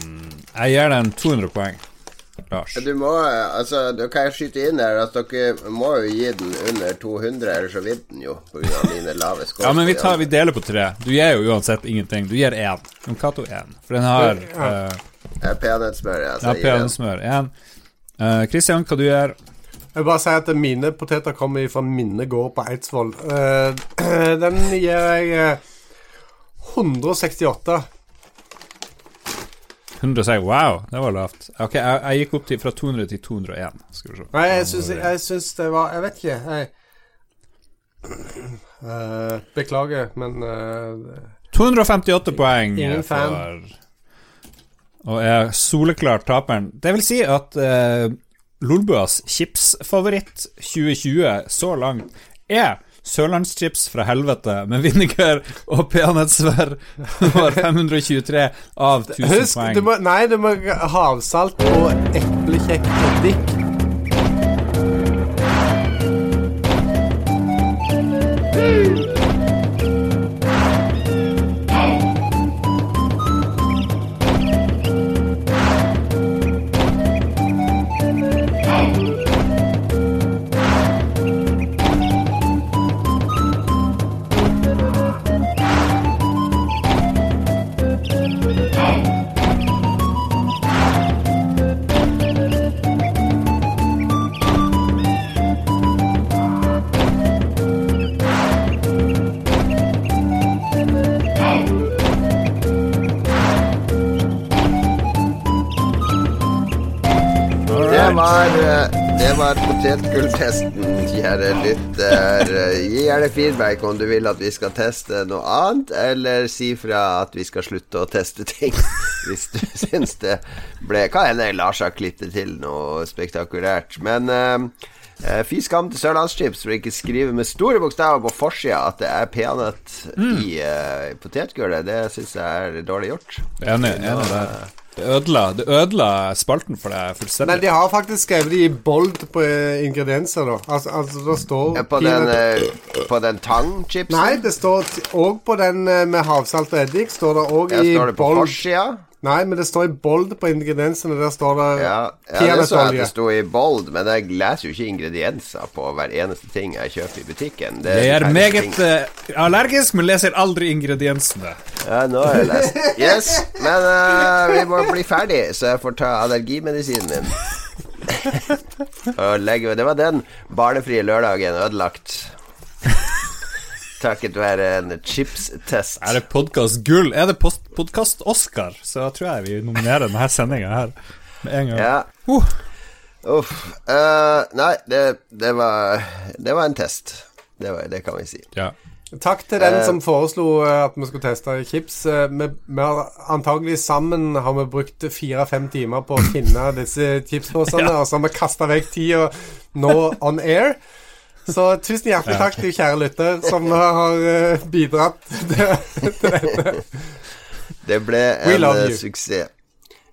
Jeg gir den 200 poeng. Lars. Du må, altså, du kan jeg skyte inn her at dere må jo gi den under 200, ellers så vinner den jo pga. mine lave skår. [laughs] Ja, men vi, tar, vi deler på tre. Du gir jo uansett ingenting. Du gir én. Cato én. For den har Ja. eh, Eh, Peanøttsmør, altså. ja, peanøttsmør. Én. Uh, Christian, hva du gjør? Jeg vil bare si at mine poteter kommer fra Minne gård på Eidsvoll. Uh, [clears throat] den gir jeg eh, 168. 106. Wow, det var lavt. Ok, jeg, jeg gikk opp til, fra 200 til 201. Skal vi se. Nei, jeg syns, jeg syns det var Jeg vet ikke. Jeg, Uh, beklager, men uh, 258 poeng Ingen fan. for Og er soleklart taperen. Det vil si at uh, Lolbuas chipsfavoritt 2020 så langt er Sørlandschips fra helvete med vinegar og peanøttsvær var 523 av 1000 Husk, poeng. du må, nei, du må havsalt og eplekjekk og Det feedback om du vil at vi skal teste noe annet, eller si fra at vi skal slutte å teste ting. [laughs] Hvis du syns det ble Hva hender Lars har klippet til noe spektakulært. Men eh, fy skam til Sørlandschips for ikke skrive med store bokstaver på forsida at det er peanøtt i uh, potetgullet. Det syns jeg er dårlig gjort. Enig, enig der. Det ødela, det ødela spalten for deg fullstendig. Men de har faktisk skrevet det i bold på eh, ingredienser, da. Altså, altså det står Eh, På den, eh, på den tangchipsen? Nei, det står òg på den eh, med havsalt og eddik. Står det òg i står det på bold. forsida? Nei, men det står i bold på ingrediensene. Der står det Ja, ja det så jeg at det sto i bold, men jeg leser jo ikke ingredienser på hver eneste ting jeg kjøper i butikken. Det Jeg er meget ting. eh, allergisk, men leser aldri ingrediensene. Ja, nå har jeg lest. Yes, men uh, vi må bli ferdig, så jeg får ta allergimedisinen min. [laughs] Og legge, det var den barnefrie lørdagen ødelagt. Takket være en chipstest. Er det podkast gull? Er det podkast-Oscar, så tror jeg vi nominerer denne sendinga her med en gang. Ja. Uh. Uff. Uh, nei, det, det var Det var en test. Det, var, det kan vi si. Ja. Takk til den uh, som foreslo eh, at vi skulle teste chips. Vi, vi har antagelig sammen har vi brukt fire-fem timer på å finne disse chipsposene, [laughs] og så har vi kasta vekk tida nå on air. Så tusen hjertelig takk til kjære lytter som har eh, bidratt til, [laughs] til dette. Det ble en eh, suksess.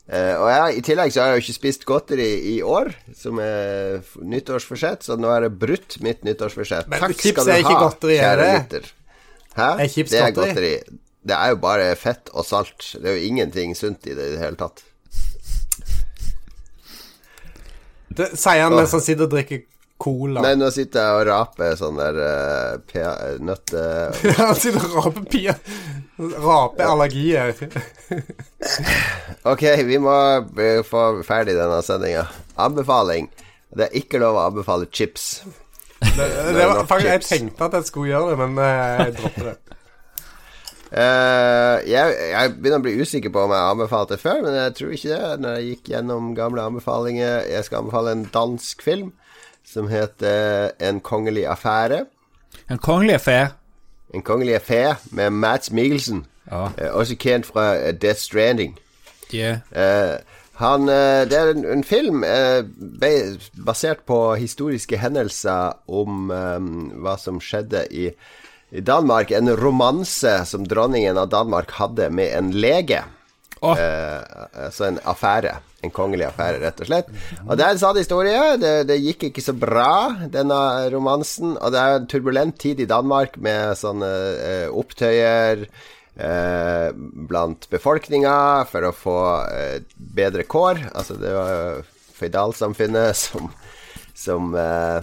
Uh, og jeg, I tillegg så har jeg jo ikke spist godteri i år, som er nyttårsforsett, så nå har jeg brutt mitt nyttårsforsett. Men Takk chips skal du er ikke ha, godteri, er kjære det? lytter. Hæ? Er chips det er godteri? godteri. Det er jo bare fett og salt. Det er jo ingenting sunt i det i det hele tatt. Det sier han mens han sitter og drikker cola. Nei, nå sitter jeg og raper sånn der uh, nøtte... [laughs] Han sitter og raper pia. Raper allergier. Ok, vi må få ferdig denne sendinga. Anbefaling. Det er ikke lov å anbefale chips. Det, det var faktisk, jeg tenkte at jeg skulle gjøre det, men eh, jeg dropper det. Uh, jeg, jeg begynner å bli usikker på om jeg anbefalte før, men jeg tror ikke det. Når jeg gikk gjennom gamle anbefalinger Jeg skal anbefale en dansk film som heter En kongelig affære. En kongelig fe. En kongelig affære med Mads Mikkelsen, Ja. eh, også kjent fra eh, Death Stranding. Yeah. Eh, han, eh, det er en, en film eh, basert på historiske hendelser om eh, hva som skjedde i, i Danmark. En romanse som dronningen av Danmark hadde med en lege. Åh. Eh, så en affære. En kongelig affære, rett og slett. Og det er en sann historie. Det, det gikk ikke så bra, denne romansen. Og det er en turbulent tid i Danmark med sånne eh, opptøyer eh, blant befolkninga for å få eh, bedre kår. Altså, det var jo føydalsamfunnet [laughs] som, som eh,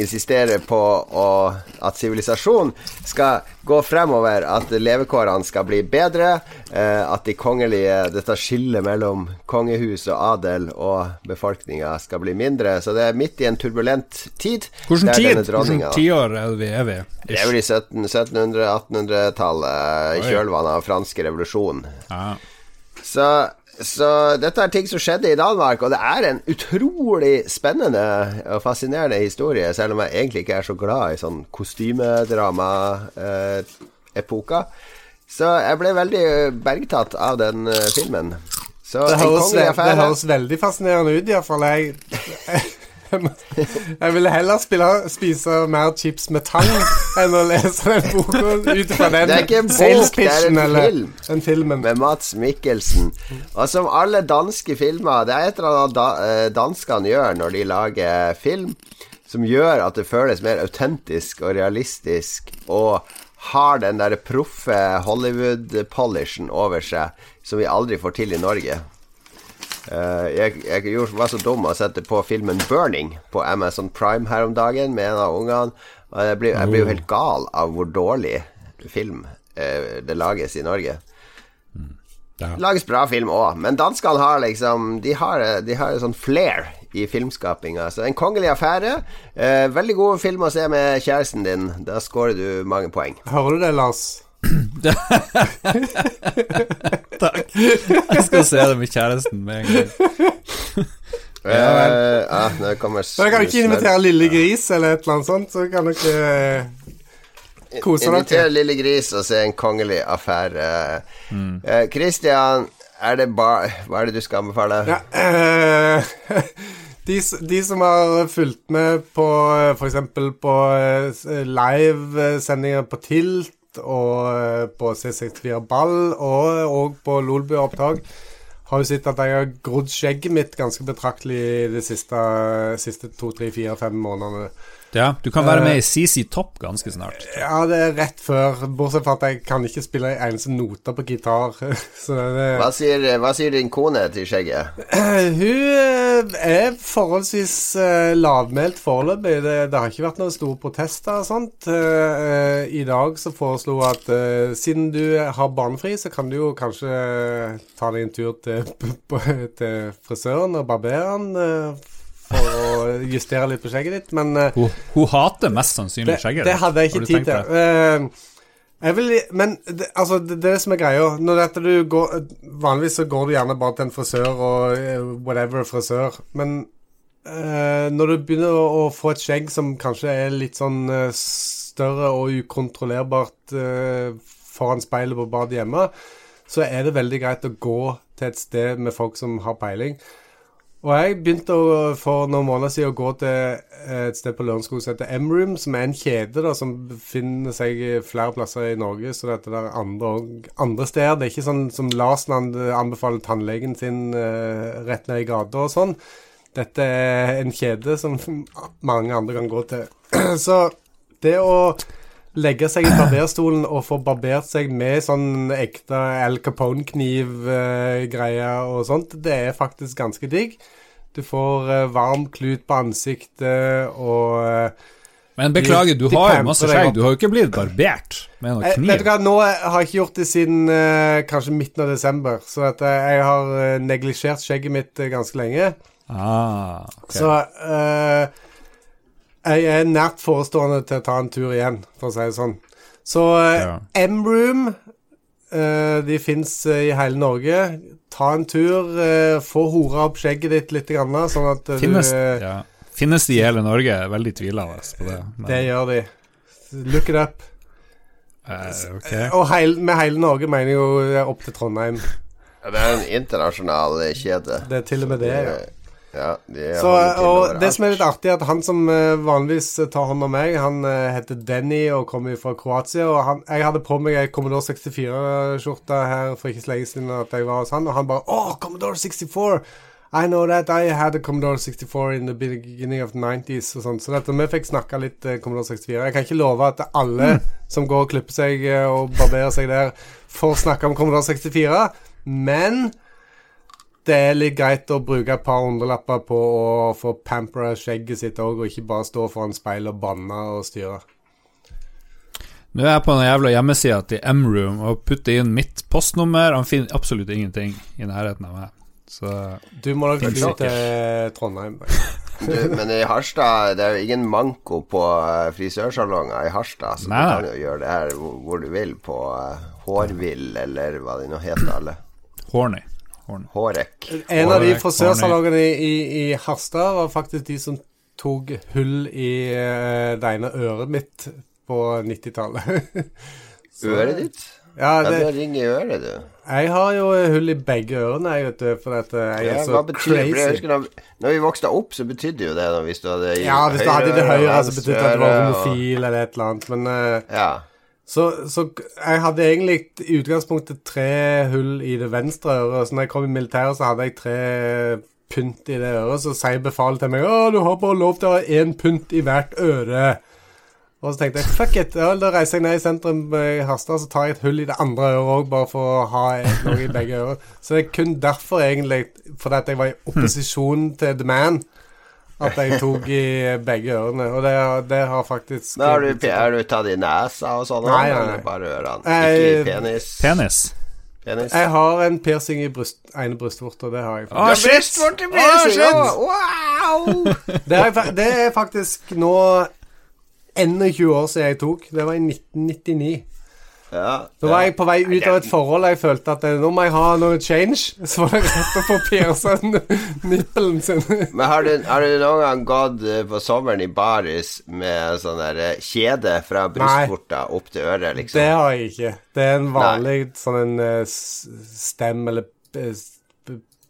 insisterer på å, at sivilisasjon skal gå fremover, at levekårene skal bli bedre, eh, at de kongelige Dette skillet mellom kongehus og adel og befolkninga skal bli mindre. Så det er midt i en turbulent tid. Hvilken tid? Hvilken tiår er vi er vi? Det er vel i 17 1700-1800-tallet, i kjølvannet av franske revolusjon. Ja. Så, så dette er ting som skjedde i Danmark, og det er en utrolig spennende og fascinerende historie, selv om jeg egentlig ikke er så glad i sånn kostymedrama-epoka. så jeg ble veldig bergtatt av den eh, filmen. Så Det høres, det høres veldig fascinerende ut, iallfall. Jeg, [laughs] jeg ville heller spille, spise mer chips med tang enn å lese den boka ut fra den Det er ikke en bok, det er en eller film. den filmen. med Mats Mikkelsen. Og som alle danske filmer Det er et eller annet eh, danskene gjør når de lager film, som gjør at det føles mer autentisk og realistisk, og har den der proffe Hollywood-polishen over seg som vi aldri får til i Norge. Eh, jeg, jeg gjorde, var så dum å sette på filmen 'Burning' på Amazon Prime her om dagen med en av ungene. Og jeg blir, jeg blir jo helt gal av hvor dårlig film eh, det lages i Norge. Ja. lages bra film òg, men danskene har liksom De har, de har sånn flair i filmskapinga. Så En kongelig affære. Eh, veldig god film å se med kjæresten din. Da scorer du mange poeng. Hører du det, Lars? Takk. Jeg skal se det med kjæresten med en gang. ja, ja, kommer Så jeg kan ikke invitere Lille Gris eller et eller annet sånt, så kan dere eh, kose dere. Invitere Lille Gris og se en kongelig affære. Eh, Christian, er det ba hva er det du skal anbefale? Ja, eh, [laughs] de, de som har fulgt med på f.eks. på eh, livesendinger på Tilt og eh, på C64 Ball og, og på Lolbua-opptak, har jo sett at jeg har grodd skjegget mitt ganske betraktelig de siste, siste to, tre, fire, fem månedene. Ja, du kan være med i CC Topp ganske snart. Ja, det er rett før, bortsett fra at jeg kan ikke spille en eneste note på gitar. [laughs] Så det, Hva sier, hva sier din kone til skjegget? [clears throat] Hun eh, er forholdsvis eh, lavmælt foreløpig. Det, det har ikke vært noen store protester og sånt. Eh, eh, I dag så foreslo hun at eh, siden du har barnefri, så kan du jo kanskje ta deg en tur til, [laughs] til frisøren og barberen eh, for å justere litt på skjegget ditt, men eh, Hun, hun hater mest sannsynlig skjegget skjegget det hadde jeg ikke tid til. jeg vil, men det, altså, det, det som er greia. Når dette du går, vanligvis så går du gjerne bare til en frisør og eh, whatever frisør. Men når du begynner å, å få et skjegg som kanskje er litt sånn større og ukontrollerbart foran speilet på badet hjemme, så er det veldig greit å gå til et sted med folk som har peiling. Og jeg begynte å, for noen måneder siden å gå til eh, et sted på Lørenskog som heter M-Room, som er en kjede da, som befinner seg flere plasser i Norge. Så dette der andre, andre steder. Det er ikke sånn som Larsen anbefaler tannlegen sin uh, rett ned i gata og sånn. Dette er en kjede som mange andre kan gå til. [clears throat] Så det å legge seg i barberstolen og få barbert seg med sånn ekte Al Capone-kniv-greier og sånt, det er faktisk ganske digg. Du får eh, varm klut på ansiktet og eh, Men beklager, du har jo masse skjegg. Du har jo ikke blitt barbert med noe kniv. Vet du hva, nå har jeg ikke gjort det siden eh, kanskje midten av desember, så eh, jeg har eh, neglisjert skjegget mitt eh, ganske lenge. Ah, ok. Så eh, jeg er nært forestående til å ta en tur igjen, for å si det sånn. Så eh, Ja. M-Room eh, De fins i hele Norge. Ta en tur, eh, få hora opp skjegget ditt litt, grann, sånn at eh, Finnes, du eh, ja. Finnes de i hele Norge? Er Veldig tvilende på det. Men, Det gjør de. Look it up. Uh, okay. Og heil, med hele Norge mener jeg jo eh, opp til Trondheim. Ja, det er en internasjonal eh, kjede. Det er til og med det, ja. Ja, det Så, og det som er litt artig, er at han som eh, vanligvis tar hånd om meg, han eh, heter Denny og kommer fra Kroatia. Og han, jeg hadde på meg ei Commodore 64-skjorte her for ikke så lenge siden at jeg var hos han, og han bare Å, Commodore 64! I know that I had a Commodore 64 in the beginning of the 90s og sånn. Så dette, vi fikk snakka litt eh, Commodore 64. Jeg kan ikke love at alle [laughs] som går og klipper seg eh, og barberer seg der, får snakke om Commodore 64, men det er litt greit å bruke et par hundrelapper på å få pampera skjegget sitt òg, og ikke bare stå foran speilet og banne og styre. Nå er jeg på den jævla hjemmesida til M-Room og putter inn mitt postnummer. Han finner absolutt ingenting i nærheten av meg. Så Du må nok fly til Trondheim. [laughs] Du, men i Harstad Det er jo ingen manko på eh, frisørsalonger i Harstad, så Nei. du kan jo gjøre det her hvor, du vil, på uh, Hårvill, eller hva de nå heter alle. horny. Horny. Hårek. En av de frisørsalongene i, i, i Harstad var faktisk de som tok hull i eh, det ene øret mitt på 90-tallet. [laughs] Øret ditt? Ja, Ja, du har ring i øret, du. jeg har jo hull i begge ørene, jeg, vet du, for at jeg Ja, er så betyr crazy. husker da, når vi vokste opp, så betydde jo det da hvis du hadde i Ja, hvis du hadde i det høyre så betydde det at du var homofil eller et eller annet, men eh, Ja. Så, så jeg hadde egentlig i utgangspunktet tre hull i det venstre øret. Så når jeg kom i militæret, så hadde jeg tre pynt i det øret. Så sier befalet til meg Å, du har bare lov til å ha én pynt i hvert øre. Og så tenkte jeg fuck it, ja, da reiser jeg ned i sentrum i Harstad, så tar jeg et hull i det andre øret òg, bare for å ha noe i begge ører. Så det er kun derfor, egentlig, fordi jeg var i opposisjon til The Man, at jeg tok i begge ørene. Og det, det har faktisk Nå har du, er du tatt i nesa og sånn, Nei, nei, nei. eller bare ørene? Ikke i penis? Penis. penis? Jeg har en piercing i bryst, ene brystvorta, det har jeg. Å, brystvort shit! brystvorte Å, piercing, shit! Wow! [laughs] Det er, det er faktisk nå 21 år siden jeg tok. Det var i 1999. Ja, Nå var jeg på vei ut av et forhold jeg følte at eh, nå må jeg ha noe change. Så var det rett å få pierce nippelen sin. Men har du, har du noen gang gått eh, på sommeren i baris med sånn der eh, kjede fra brystvorta opp til øret, liksom? Det har jeg ikke. Det er en vanlig sånn en stem eller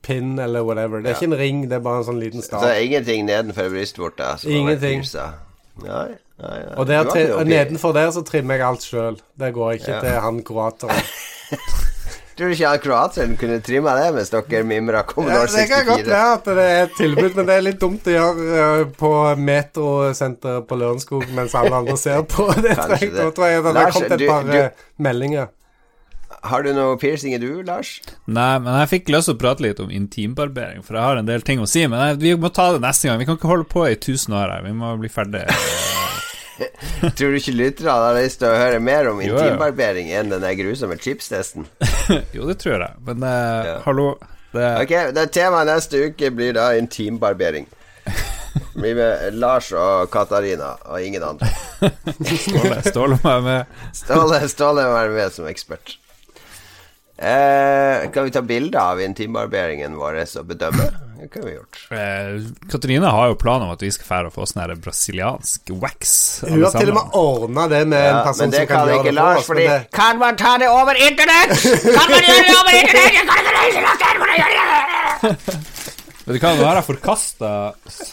pin eller whatever. Det er ikke en ring, det er bare en sånn liten Så stav. det er ingenting nedenfor brystvorta? Ingenting. piercet? Nei, nei, nei. Og, der, og nedenfor der så trimmer jeg alt sjøl. Det går ikke Ja. til han kroateren. Tror [laughs] du ikke kroateren kunne trimma det mens dere mimra Ja, Commodore det kan godt være at det er et tilbud, men det er litt dumt å gjøre eh, på Metrosenteret på Lørenskog mens alle andre ser på. [laughs] Det det. da tror jeg det har kommet et par du- eh, meldinger. Har du noe piercing i du, Lars? Nei, men jeg fikk lyst til å prate litt om intimbarbering, for jeg har en del ting å si. Men jeg, vi må ta det neste gang. Vi kan ikke holde på i tusen år her. Vi må bli ferdig. [laughs] Tror du ikke lytterne har lyst til å høre mer om intimbarbering enn den grusomme chipstesten? [laughs] jo, det tror jeg. Men uh, Ja. hallo det, Ok, det Temaet neste uke blir da intimbarbering. [laughs] Blir med Lars og Katarina og ingen andre. Ståle, Ståle meg med. Ståle, Ståle må være med som ekspert. Eh, kan vi ta bilde av intimbarberingen vår og bedømme? Det kan vi gjort. Eh, Katrine har jo planer om at vi skal fære og få sånn her brasiliansk wax. Hun har til og med ordna det med en person men det som kan kan gjøre ikke det for oss. fordi det, Kan man ta det over internett?! Kan man gjøre det over internett?! Vet du hva, nå har jeg forkasta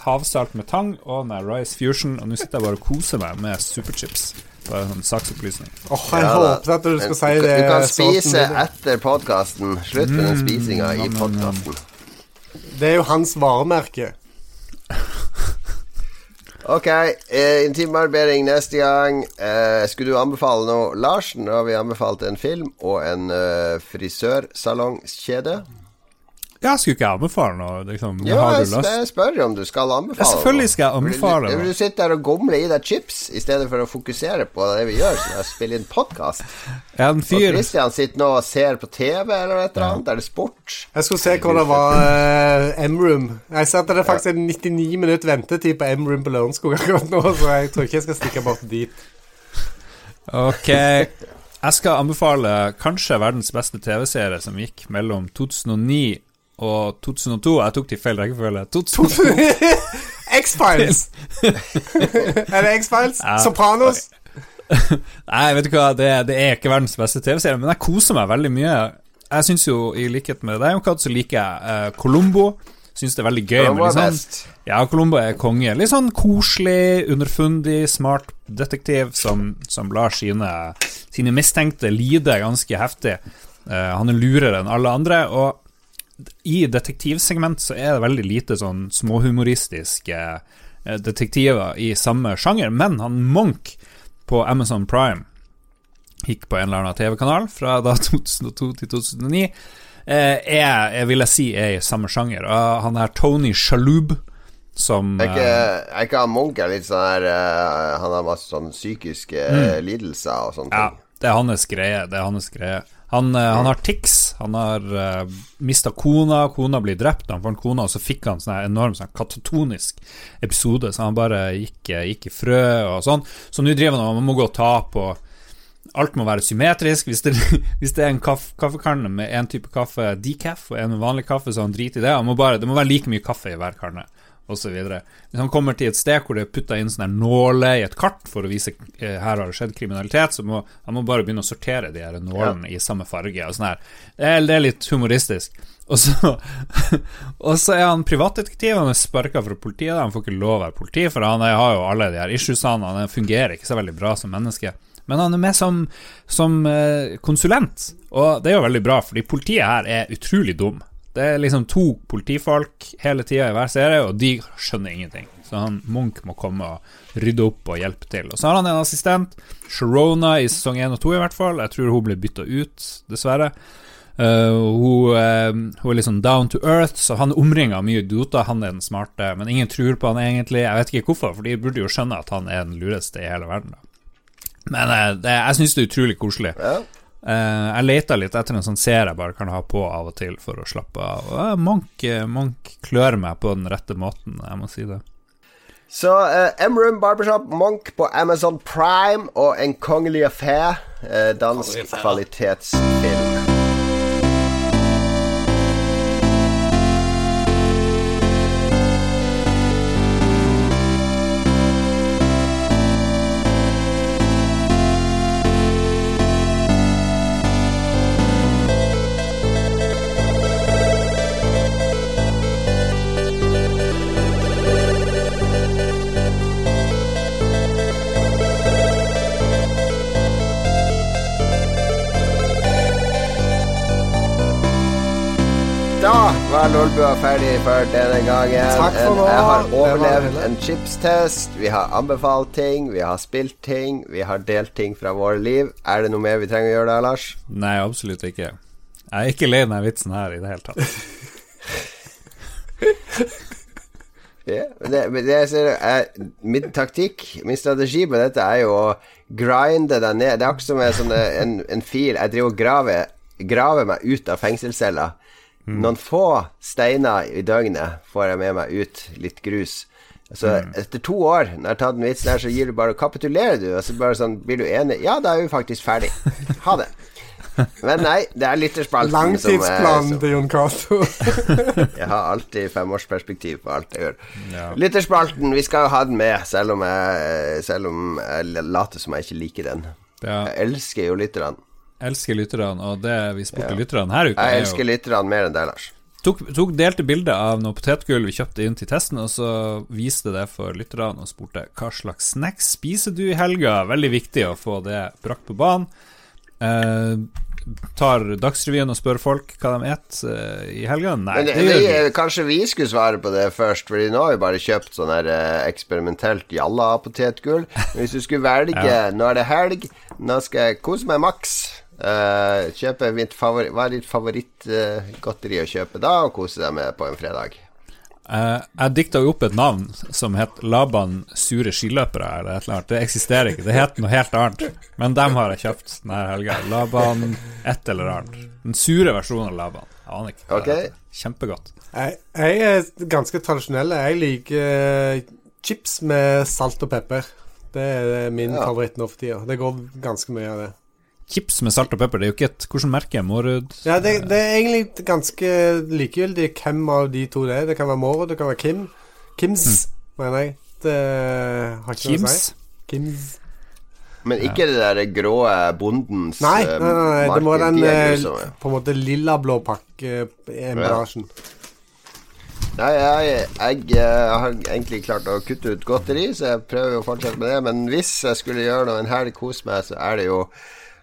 havsalt med tang og med Rice Fusion, og nå sitter jeg bare og koser meg med superchips. Bare en sånn saksopplysning. Åh, jeg Ja, håper at du skal si det. Du kan spise etter podkasten. Slutt med den spisinga i podkasten. Det er jo hans varemerke. [laughs] Ok, eh, intimbarbering neste gang. Eh, skulle du anbefale noe, Lars? Nå har vi anbefalt en film og en eh, frisørsalongskjede. Ja, skulle ikke jeg anbefale noe? Liksom, Ja, har jeg, du lyst? jeg spør om du skal anbefale Ja, selvfølgelig skal jeg anbefale noe. du, du, du sitter der og gomler i deg chips i stedet for å fokusere på det vi gjør, som er å spille inn podkast? [laughs] Og fyr Christian sitter nå og ser på TV eller et eller annet. Er det sport? Jeg skulle se hvordan det var uh, M-room. Jeg ser at det er faktisk en 99 minutt ventetid på M-room på Lørenskog akkurat nå, så jeg tror ikke jeg skal stikke bort dit. Ok. Jeg skal anbefale kanskje verdens beste TV-serie som gikk mellom 2009 og 2002. Jeg tok det i feil rekkefølge. 2002. [laughs] X-Files! [laughs] er det X-Files? Ja. Sopranos? [laughs] Nei, vet du hva, det, det er ikke verdens beste TV-serie, men jeg koser meg veldig mye. Jeg syns jo, i likhet med deg, Kat, så liker jeg uh, Columbo. Syns det er veldig gøy. Columbo er sånn, best. ja, Colombo er konge. Litt sånn koselig, underfundig, smart detektiv som, som lar sine, sine mistenkte lide ganske heftig. Uh, han er lurere enn alle andre, og i detektivsegment så er det veldig lite sånn småhumoristiske eh, detektiver i samme sjanger, men han Monk på Amazon Prime gikk på en eller annen TV-kanal fra da [laughs] 2002 til 2009, eh, er, jeg vil jeg si, er i samme sjanger. Han er Tony Shalhoub, som Er ikke, eh, er ikke han Munch er litt sånn her Han har masse sånn psykiske mm. lidelser og sånne ting? Ja, det er hans greie. Det er hans greie. Han, eh, han har tics. Han har uh, mista kona. Kona blir drept. Han fant kona, og så fikk han sånn enorm sånn katatonisk episode, så han bare gikk, eh, gikk i frø og sånn. Så nå driver han og man må gå og ta på Alt må være symmetrisk. Hvis det, [laughs] hvis det er en kaff, kaffekanne med én type kaffe decaf og en med vanlig kaffe, så han driter i det. Må bare, det må være like mye kaffe i hver kanne, osv. Hvis han kommer til et sted hvor det er putta inn sånne her nåler i et kart for å vise eh, her har det skjedd kriminalitet, så må han må bare begynne å sortere de her nålene i samme farge. Og sånn her. Det er, det er litt humoristisk. Og så, [laughs] og så er han privatdetektiv, han er sparka fra politiet, han får ikke lov å være politi, for han er, har jo alle de her issuesene, han fungerer ikke så veldig bra som menneske. Men han er med som, som eh, konsulent, og det er jo veldig bra, fordi politiet her er utrolig dum. Det er liksom to politifolk hele tida i hver serie, og de skjønner ingenting. Så han Munch må komme og rydde opp og hjelpe til. Og så har han en assistent, Sharona, i sesong 1 og 2 i hvert fall. Jeg tror hun ble bytta ut, dessverre. Uh, hun, uh, hun er liksom down to earth, så han er omringa av mye idioter. Han er den smarte, men ingen tror på han egentlig. Jeg vet ikke hvorfor, for de burde jo skjønne at han er den lureste i hele verden. Men uh, det, jeg syns det er utrolig koselig. Ja. Eh, jeg leter litt etter en sånn serie jeg bare kan ha på av og til for å slappe av. Uh, eh, Monk, eh, Monk klør meg på den rette måten, jeg må si det. Så uh, M-Room Barbershop, Monk på Amazon Prime og En kongelig affære. uh, dansk kvalitetsfilm. Var ferdig for denne gangen. Takk for nå. Jeg har overlevd en chipstest. Vi har anbefalt ting, vi har spilt ting, vi har delt ting fra våre liv. Er det noe mer vi trenger å gjøre da, Lars? Nei, absolutt ikke. Jeg er ikke lei denne vitsen her i det hele tatt. [laughs] yeah, det, det jeg ser, er, min taktikk, min strategi på dette, er jo å grinde deg ned. Det er akkurat som en, en, en fil. Jeg driver og graver, graver meg ut av fengselscella. Noen få steiner i døgnet får jeg med meg ut. Litt grus. Så etter to år, når jeg har tatt den vitsen her, så gir du bare kapitulerer du, og så bare sånn Blir du enig? Ja, da er vi faktisk ferdig. Ha det. Men nei, det er lytterspalten som, er- Langtidsplanen som til Jon Cato. [laughs] jeg har alltid femårsperspektiv på alt jeg gjør. Ja. Lytterspalten, vi skal jo ha den med, selv om jeg, selv om jeg later som jeg ikke liker den. Ja, Jeg elsker jo lytterne. Elsker lytterne, og det vi spurte lytterne her uka Jeg er elsker lytterne mer enn deg, Lars. tok, tok delte bilde av noe potetgull vi kjøpte inn til testen, og så viste det for lytterne og spurte hva slags snacks spiser du i helga? Veldig viktig å få det brakt på banen. Eh, tar Dagsrevyen og spør folk hva de et eh, i helga? Nei, Men det gjør vi. kanskje vi skulle svare på det først, Fordi nå har vi bare kjøpt sånn her eh, eksperimentelt jalla-potetgull. Hvis du skulle velge [laughs] Nå er det helg, nå skal jeg kose meg maks. Eh, kjøpe mitt favori Hva er ditt favorittgodteri å kjøpe da, og kose deg med på en fredag? Uh, jeg dikta jo opp et navn som het Laban sure skiløpere, eller et eller annet. Det eksisterer ikke. Det het noe helt annet. Men dem har jeg kjøpt denne helga. Laban et eller annet. Den sure versjonen av Laban. Jeg aner ikke. hva Ok. det heter. Kjempegodt. Jeg, jeg er ganske tradisjonell. Jeg liker eh, chips med salt og pepper. Det er min Ja. favoritt nå for tida. Det går ganske mye av det. Chips med salt og pepper, det er jo ikke et Hvilket merke? Mårud? Ja, det, det er egentlig ganske likegyldig hvem av de to det er. Det kan være Mårud, det kan være Kim. Kims, mener jeg. Det har ikke noe å si. Kims. Men ikke det der grå bondens Nei, eh, nei, nei, nei, det må være den De eh, på en måte lilla-blå pakke-emballasjen. Nei, jeg, jeg jeg, har egentlig klart å kutte ut godteri, så jeg prøver å fortsette med det. Men hvis jeg skulle gjøre noe en helg kose meg, så er det jo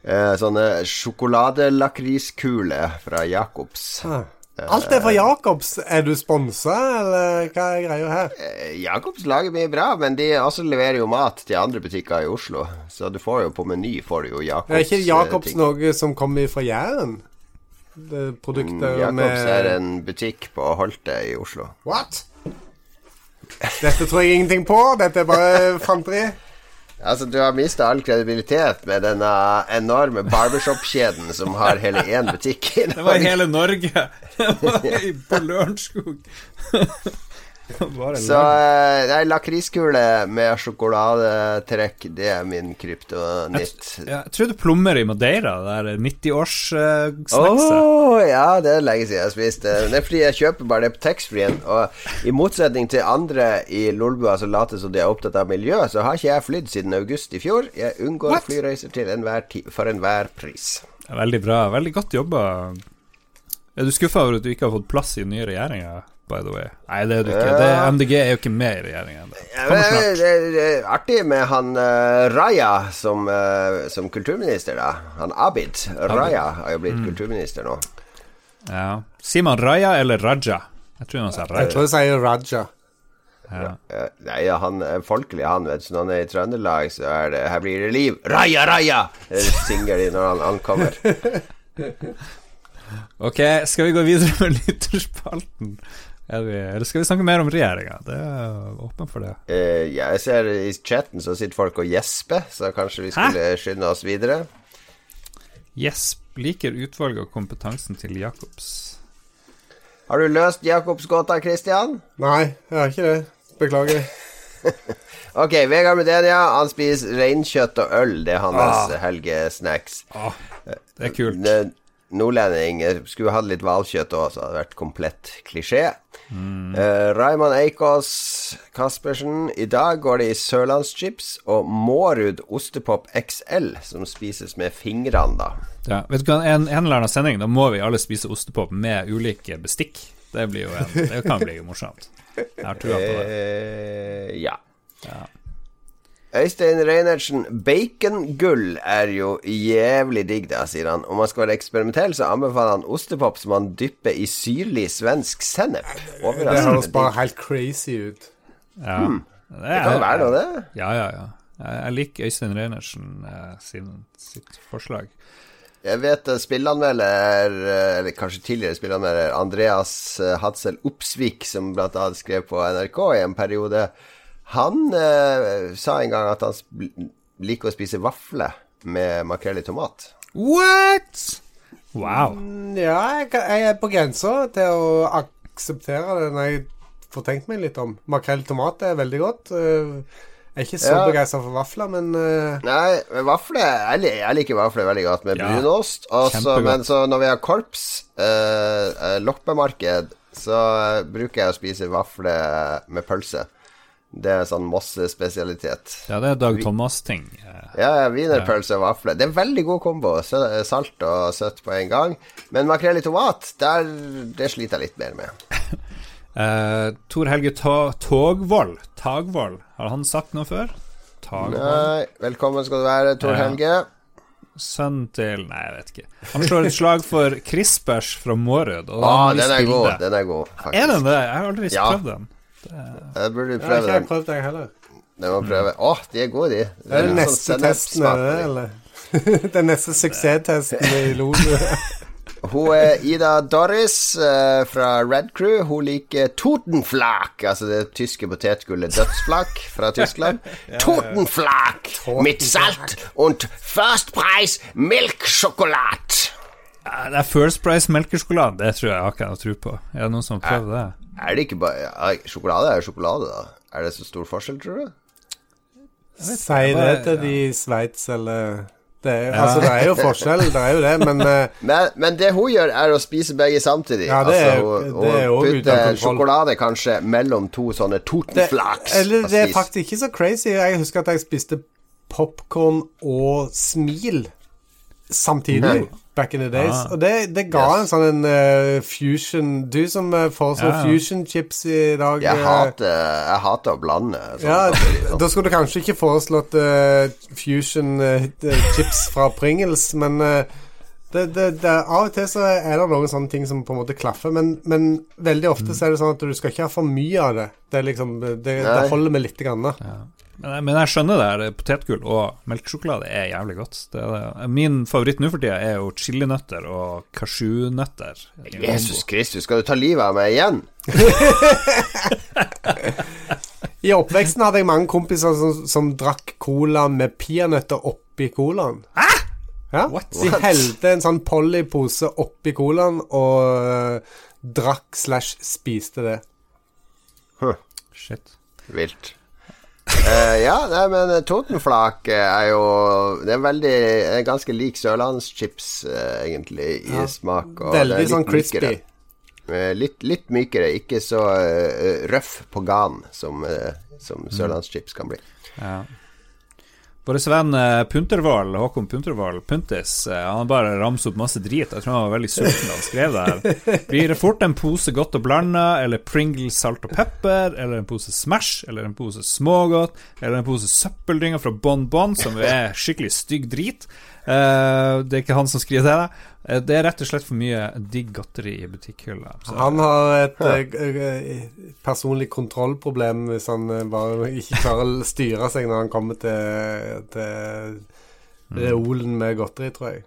eh, sånne sjokoladelakriskuler fra Jacobs. Ah. Alt er fra Jacobs. Er du sponsa, eller hva er greia her? Eh, Jacobs lager mye bra, men de også leverer jo mat til andre butikker i Oslo. Så du får jo på Meny får du jo Jacobs. Er ikke Jacobs eh, ting. noe som kommer fra Jæren? Det er Mm, produkter Jacobs med er en butikk på Holte i Oslo. What? Dette tror jeg ingenting på. Dette er bare fanteri. Altså, du har mista all kredibilitet med denne enorme barbershop-kjeden som har hele én butikk. i Det var i hele Norge! [laughs] Det var på Lørenskog. [laughs] Så eh, nei, lakriskule med sjokoladetrekk, det er min kryptonitt. Jeg, jeg trodde plommer i Madeira, det der Å 90-års-snackset. ja, det er lenge siden jeg spiste. Det er fordi jeg kjøper bare det på taxfree-en. Og i motsetning til andre i Lolbua som later som de er opptatt av miljø, så har ikke jeg flydd siden august i fjor. Jeg unngår What? flyreiser til enhver ti for enhver pris. Veldig bra. Veldig godt jobba. Er du skuffa over at du ikke har fått plass i den nye regjeringa, by the way? Nei, det er du ikke. Det, MDG er jo ikke med i snart. det er- artig med han uh, Raja som, uh, som kulturminister, da. Han Abid Raja har jo Mm. blitt kulturminister nå. Ja. Sier man Raja eller Raja? Jeg tror man sier Jeg Raja. tror jeg sier Raja. Ja. Nei, han er folkelig, han, vet du. Når han er i Trøndelag, så er det 'Her blir det liv'. Raja, Raja! Det synger de når han ankommer. [laughs] Ok, skal vi gå videre med lytterspalten? Er vi, eller skal vi snakke mer om regjeringa? Det er åpen for det. Uh, ja, jeg ser i chatten så sitter folk og gjesper, så kanskje vi skulle skynde oss videre. Gjesp liker utvalget og kompetansen til Jacobs. Har du løst Jakobsgåta, Christian? Nei, jeg har ikke det. Beklager. [laughs] Ok, Vegard Medenia, han spiser reinkjøtt og øl. Det er hans Ah. helgesnacks. Det er kult. Ne- Nordlending eh, skulle hatt litt hvalkjøtt òg, så hadde det vært komplett klisjé. Mm. Eh, Raymond Eikås Caspersen. I dag går det i sørlandschips og Mårud ostepop XL, som spises med fingrene, da. Ja, vet du hva, en, en eller annen sending, da må vi alle spise ostepop med ulike bestikk. Det en, det kan bli morsomt. Jeg har trua på det. Uh, ja. Ja. Øystein Reinertsen, bacongull er jo jævlig digg, da, sier han. Om man skal være eksperimentell, så anbefaler han ostepop som man dypper i syrlig svensk sennep. Det høres bare helt crazy ut. Ja. Hmm. Det kan være noe, det. Ja, ja, ja. Jeg, liker Øystein Reinertsen eh, sin, sitt forslag. Jeg vet spillanmelder, eh, eller kanskje tidligere spillanmelder, Andreas uh, Hadsel Opsvik, som blant annet skrev på NRK i en periode, han eh, sa en gang at han liker å spise vafler med makrell i tomat. What?! Wow. Mm, Ja, jeg, jeg er på grensa til å akseptere det når jeg får tenkt meg litt om. Makrell i tomat er veldig godt. Eh, Jeg er ikke så Ja. begeistra for vafler, men uh... Nei, men vafler Jeg, jeg liker vafler veldig godt med Ja, brunost. Også, men så når vi har korps, eh, eh, loppemarked, så bruker jeg å spise vafler med pølse. Det er sånn Mosse-spesialitet. Ja, det er Dag Thomas-ting. Ja, ja, wienerpølse og vafler. Det er veldig god kombo. Salt og søtt på en gang. Men makrell i tomat, der, det sliter jeg litt mer med. uh, [laughs] Tor Helge Togvold Tagvold, har han sagt noe før? Tagvold? Nei, velkommen skal du være, Tor Helge. Helge. Sønn til Nei, jeg vet ikke. Han slår et slag for Crispers fra Mårud. og Å, den er god. Den er god, faktisk. Er den det? Jeg har aldri Ja. prøvd den. Jeg burde jeg har ikke prøvd den heller. Det må prøve. Å, de er gode, de. Er den neste sånn testen, sennepssmak er det, eller? [laughs] Den neste suksesstesten i [laughs] Lone. Hun er Ida Doris uh, fra Red Crew. Hun liker Totenflak, altså det tyske potetgullet dødsflak fra Tyskland. [laughs] Totenflak mitt Salt und Firstpreis Milksjokolade. Ja, Det er First Price melkesjokolade. Det tror jeg jeg har ikke noe tro på. Er det noen som har prøvd det? Er det ikke bare ja, Sjokolade er jo sjokolade, da. Er det så stor forskjell, tror du? Si det til de i Sveits, eller det er, Altså, det er jo [laughs] forskjell, det er jo det, men eh, Men, men det hun gjør, er å spise begge samtidig. Ja, det er- altså, hun, det er hun også putter sjokolade kanskje mellom to sånne tortenflaks. Eller det er faktisk ikke så crazy. Jeg husker at jeg spiste popkorn og smil samtidig. Back in the days. Ah. Og det, det ga Yes. en sånn en uh, fusion Du som uh, får sånn Ja, ja. fusion chips i dag Jeg eh, hater, jeg hater å blande. sånn. Ja, da skulle du kanskje ikke foreslått eh, fusion eh, chips fra Pringles, men eh, det, det, det, av og til så er det noen sånne ting som på en måte klaffer, men, men veldig ofte så er det sånn at du skal ikke ha for mye av det. Det, liksom, det, det holder med lite grann. da. Ja. Men, jeg- men jeg skjønner det. her, Potetgull og melkesjokolade er jævlig godt. Det er det. Min favoritt nå for tida er jo chilinøtter og kasjunøtter. Jesus Kristus, skal du ta livet av meg igjen? I oppveksten hadde jeg mange kompiser som, som drakk cola med peanøtter oppi colaen. Ja, What? De helte en sånn Polly-pose oppi colaen og eh, drakk slash spiste det. Shit. Vilt. Eh, ja, nei, men Totenflak eh, er jo Det er veldig er ganske lik sørlandschips, uh, egentlig, i Ja. smak. Veldig sånn crispy. mykere. Litt, litt mykere, ikke så uh, røff på gan som, som sørlandschips kan bli. Ja. Vår venn eh, Puntervold, Håkon Puntervold, Puntis, eh, han bare ramset opp masse drit. Jeg tror han var veldig sulten da han skrev det her. [laughs] Blir det fort en pose godt og blanda, eller Pringles salt og pepper, eller en pose Smash, eller en pose smågodt, eller en pose søppeldynger fra Bon Bon, som er skikkelig stygg drit. Eh, det er ikke han som skriver det. da. Eh, det er rett og slett for mye digg godteri i butikkhylla. Han har et eh, eh, personlig kontrollproblem hvis han bare ikke klarer å styre seg når han kommer til, til reolen med godteri, tror jeg.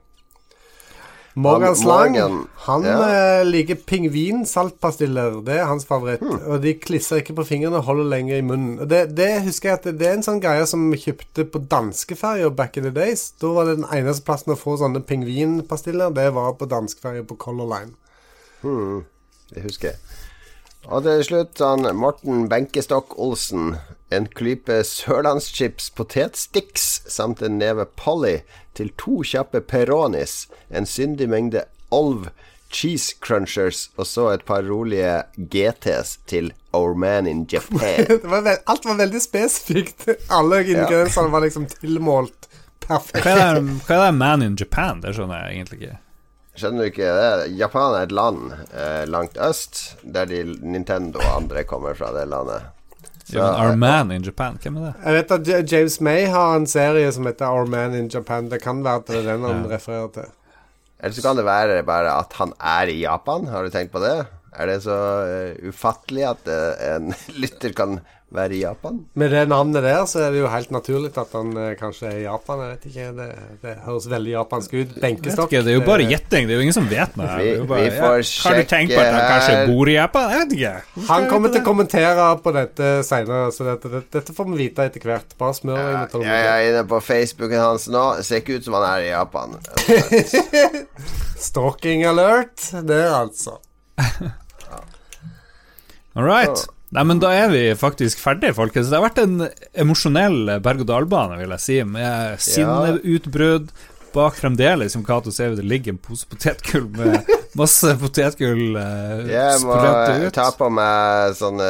Morgan Slang Morgan, han ja. eh, liker pingvinsaltpastiller. Det er hans favoritt. Og de klisser ikke på fingrene holder lenger i munnen. Og Det, det husker jeg at det, det er en sånn greie som vi kjøpte på danskeferja back in the days. Da var det den eneste plassen å få sånne pingvinpastiller. Det var på danskeferja på Color Line. Hmm, det husker jeg. Og til slutt han Morten Benkestokk Olsen. En klype sørlandschips potetsticks samt en neve Polly til to kjappe Peronis, en syndig mengde Olv cheese crunchers og så et par rolige GTs til Our Man in Japan. [laughs] Det var alt var veldig spesifikt. Alle ingrediensene var liksom tilmålt perfekt. Hva er, det, hva er det Man in Japan? Det skjønner jeg egentlig ikke. Skjønner du ikke det? Japan er et land eh, langt øst, der de, Nintendo og andre kommer fra det landet. Så- Ja, men Our Man in Japan, hvem er det? Jeg vet at James May har en serie som heter Our Man in Japan. Det kan være at det er den han refererer til. Eller så kan det være bare at han er i Japan. Har du tenkt på det? Er det så uh, ufattelig at uh, en [laughs] lytter kan være i Japan? Med det navnet der, så er det jo helt naturlig at han eh, kanskje er i Japan. Jeg vet ikke, det, det høres veldig japansk ut. Benkestokk. ikke, det er jo bare gjetting, det er jo ingen som vet noe. Vi- Det bare, vi får Har du tenkt på at han kanskje bor i Japan? Jeg vet ikke. Han kommer til å kommentere på dette seinere, så dette, dette, dette får vi vite etter hvert. Bare smør deg med Jeg er inne på Facebooken hans nå. Ser ikke ut som han er i Japan. [laughs] Stalking alert der, altså. All right. Nei, men da er vi faktisk ferdige, folkens. Det har vært en emosjonell berg-og-dal-bane, vil jeg si, med sinneutbrudd. Bak fremdeles, som Cato ser, det ligger en pose potetgull med masse potetgull eh, Jeg må ut. ta på meg sånne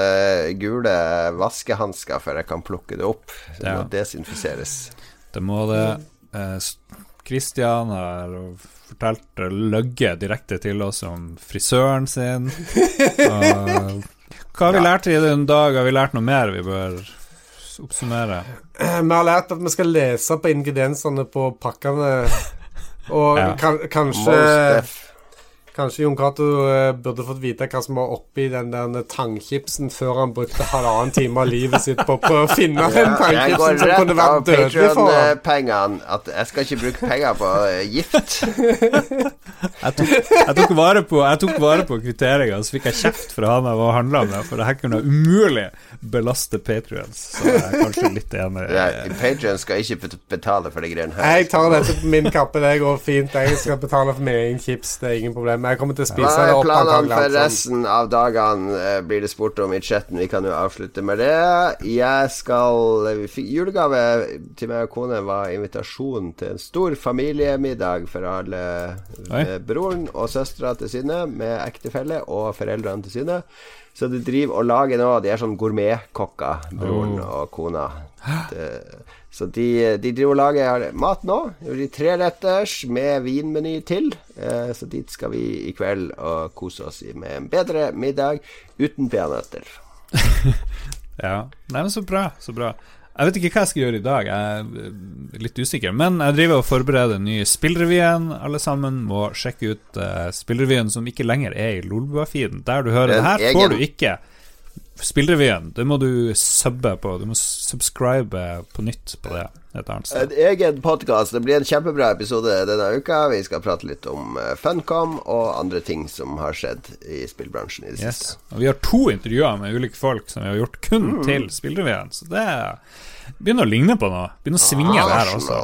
gule vaskehansker før jeg kan plukke det opp. Det Ja. må desinfiseres. Det må det. Eh, har fortalt løgge direkte til oss om frisøren sin. [laughs] Og hva har vi lært i den dag? Har vi lært noe mer vi bør oppsummere? Vi har lært at vi skal lese på ingrediensene på pakkene. Og Ja. kan, kanskje Most. Kanskje Jon Cato eh, burde fått vite hva som var oppi den der tangchipsen før han brukte halvannen time av livet sitt på å prøve å finne den jeg tangchipsen som kunne vært dødelig for ham. Patreon-pengene. At jeg skal ikke bruke penger på eh, gift. [laughs] Jeg tok, jeg tok vare på Jeg tok vare på kvitteringa, så fikk jeg kjeft fra han jeg var handla med, for det her kunne umulig belaste Patrions. Så jeg er kanskje litt enig. Ja, Patreon skal ikke betale for de greiene her. Jeg tar dette på min kappe, det går fint. Jeg skal betale for min egen chips, det er ingen problem. Jeg kommer til å spise det er opp planene for resten av dagene, eh, blir det spurt om i chatten. Vi kan jo avslutte med det. Jeg skal vi Julegave til meg og kone var invitasjon til en stor familiemiddag for alle broren og søstera til Synne, med ektefelle og foreldrene til Synne. Så de driver og lager nå De er sånn gourmetkokker, broren og kona. [gasps] Det, så de, de driver og lager mat nå. De treretters med vinmeny til. Eh, så dit skal vi i kveld og kose oss med en bedre middag uten peanøtter. [laughs] Ja. Nei, men så bra, så bra. Jeg vet ikke hva jeg skal gjøre i dag, jeg er eh, litt usikker. Men jeg driver og forbereder ny spillrevyen. Alle sammen må sjekke ut uh, spillrevyen som ikke lenger er i Lolbua-feeden. Der du hører den det her, får du ikke spillrevyen. Det må du subbe på. Du må subscribe på nytt på det et annet sted. En egen podkast. Det blir en kjempebra episode denne uka. Vi skal prate litt om eh, Funcom og andre ting som har skjedd i spillbransjen i det Yes. siste. Og vi har to intervjuer med ulike folk som vi har gjort kun Mm. til spillrevyen. Så det begynner å ligne på noe. Begynner å svinge det her også.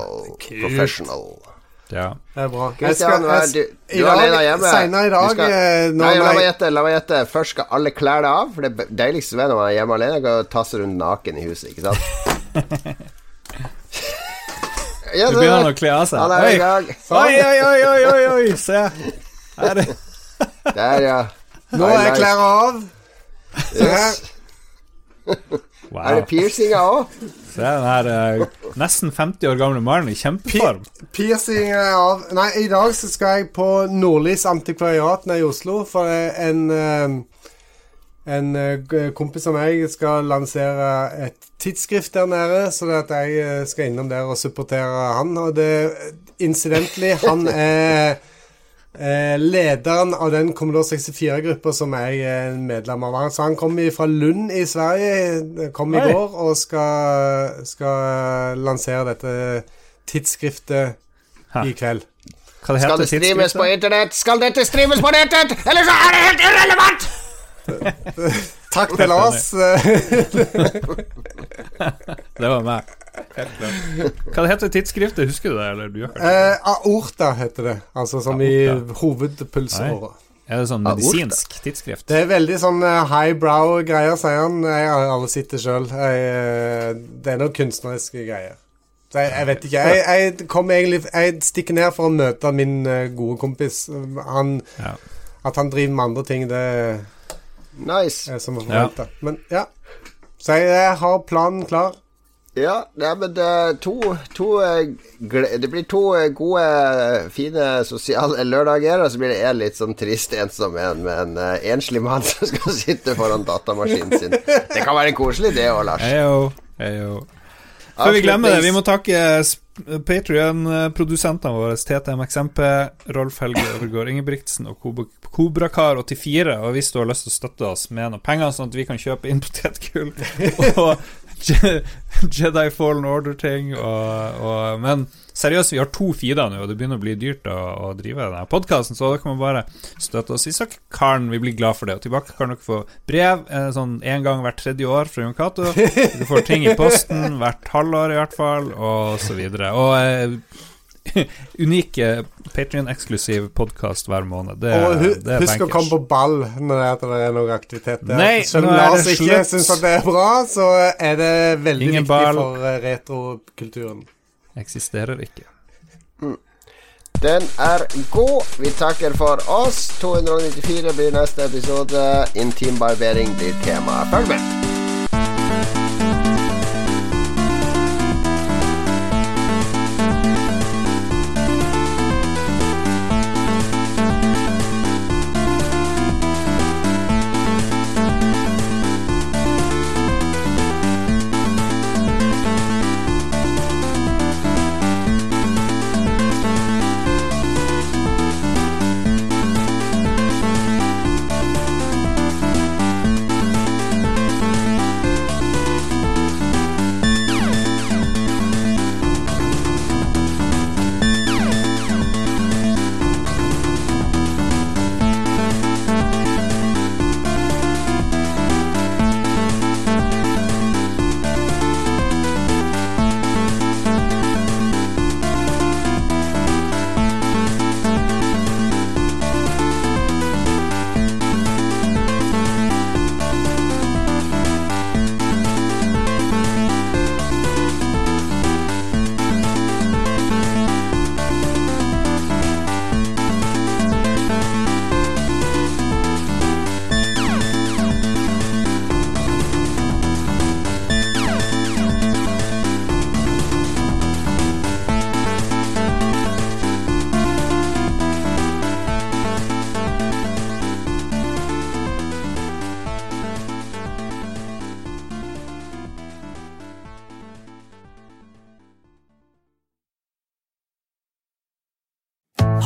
Professional. Ja. Det er bra. Jeg skal- jeg- du, du er dag- alene hjemme. Senere i dag skal- eh, Nei, la meg gjette. La meg gjette. Først skal alle klærne av. For det deiligste ved når man er hjemme alene, er å tasse rundt naken i huset, ikke sant? [laughs] ja, du begynner å kle av seg. Han er i Oi, gang. oi, oi, oi, oi, oi, oi. se. Er det Der, ja. Nå er jeg klær av. Se her. Yes. Er det piercinger òg? [laughs] Se den her uh, nesten 50 år gamle mannen i kjempeform. Piercing er av Nei, i dag så skal jeg på Nordlys antikvariat nede i Oslo. For en eh, En eh, kompis av meg skal lansere et tidsskrift der nede, så det at jeg eh, skal innom der og supportere han. Og det Incidentally, han [laughs] er eh, lederen av den Commodore 64-gruppa som jeg er medlem av. Så han kom fra Lund i Sverige, kom i går, og skal, skal lansere dette tidsskriftet i kveld. Det Skal det streames på internett? Skal dette streames på nettet? Eller så er det helt irrelevant! [laughs] Takk til Lars. [laughs] Det var meg. Hva det heter tidsskriftet? Husker du det? Eller du Eh, Aorta heter det, altså som i Aorta. hovedpulsåra. Er det sånn medisinsk medisinsk tidsskrift? Det er veldig sånn eh, highbrow greier, sier han. Jeg har aldri sett det sjøl. Det er noen kunstneriske greier. Så jeg, jeg vet ikke. Jeg, jeg kom egentlig Jeg stikker ned for å møte min eh, gode kompis. Han, Ja. at han driver med andre ting, det Nice. som å Ja. Men ja. Så jeg, har planen klar. Ja, nei, men det, to, to, eh, det blir to eh, gode, fine sosiale lørdager, og så blir det en litt sånn trist ensom en med en eh, enslig mann [laughs] som skal sitte foran datamaskinen sin. Det kan være koselig, det òg, Lars. Heyo, heyo. Før vi glemmer det, vi må takke Patrion-produsentene våre, TTMXMP, Rolf Helge Overgård Ingebrigtsen og Kobrakar84. Og hvis du har lyst til å støtte oss med noen penger, sånn at vi kan kjøpe inn potetgull [laughs] og [laughs] Jedi Fallen Order-ting Men seriøst, vi har to feeder nå, og det begynner å bli dyrt å, å drive denne podkasten, så da kan man bare støtte oss i så vi blir glad for det. Og tilbake kan dere få brev eh, sånn gang hvert tredje år fra Jon Cato. [laughs] Du får ting i posten hvert halvår i hvert fall, og så videre. Og eh, [laughs] unik Patrion-eksklusiv podkast hver måned. Det, Og hu det er husk å komme på ball når det er, noe aktivitet der. Nei, Selv nå om Lars det ikke syns at det er bra, så er det veldig Ingen viktig ball. for eh, retrokulturen. Eksisterer ikke. Den er god. Vi takker for oss. 294 blir neste episode. Intimbarbering blir tema. Følg med.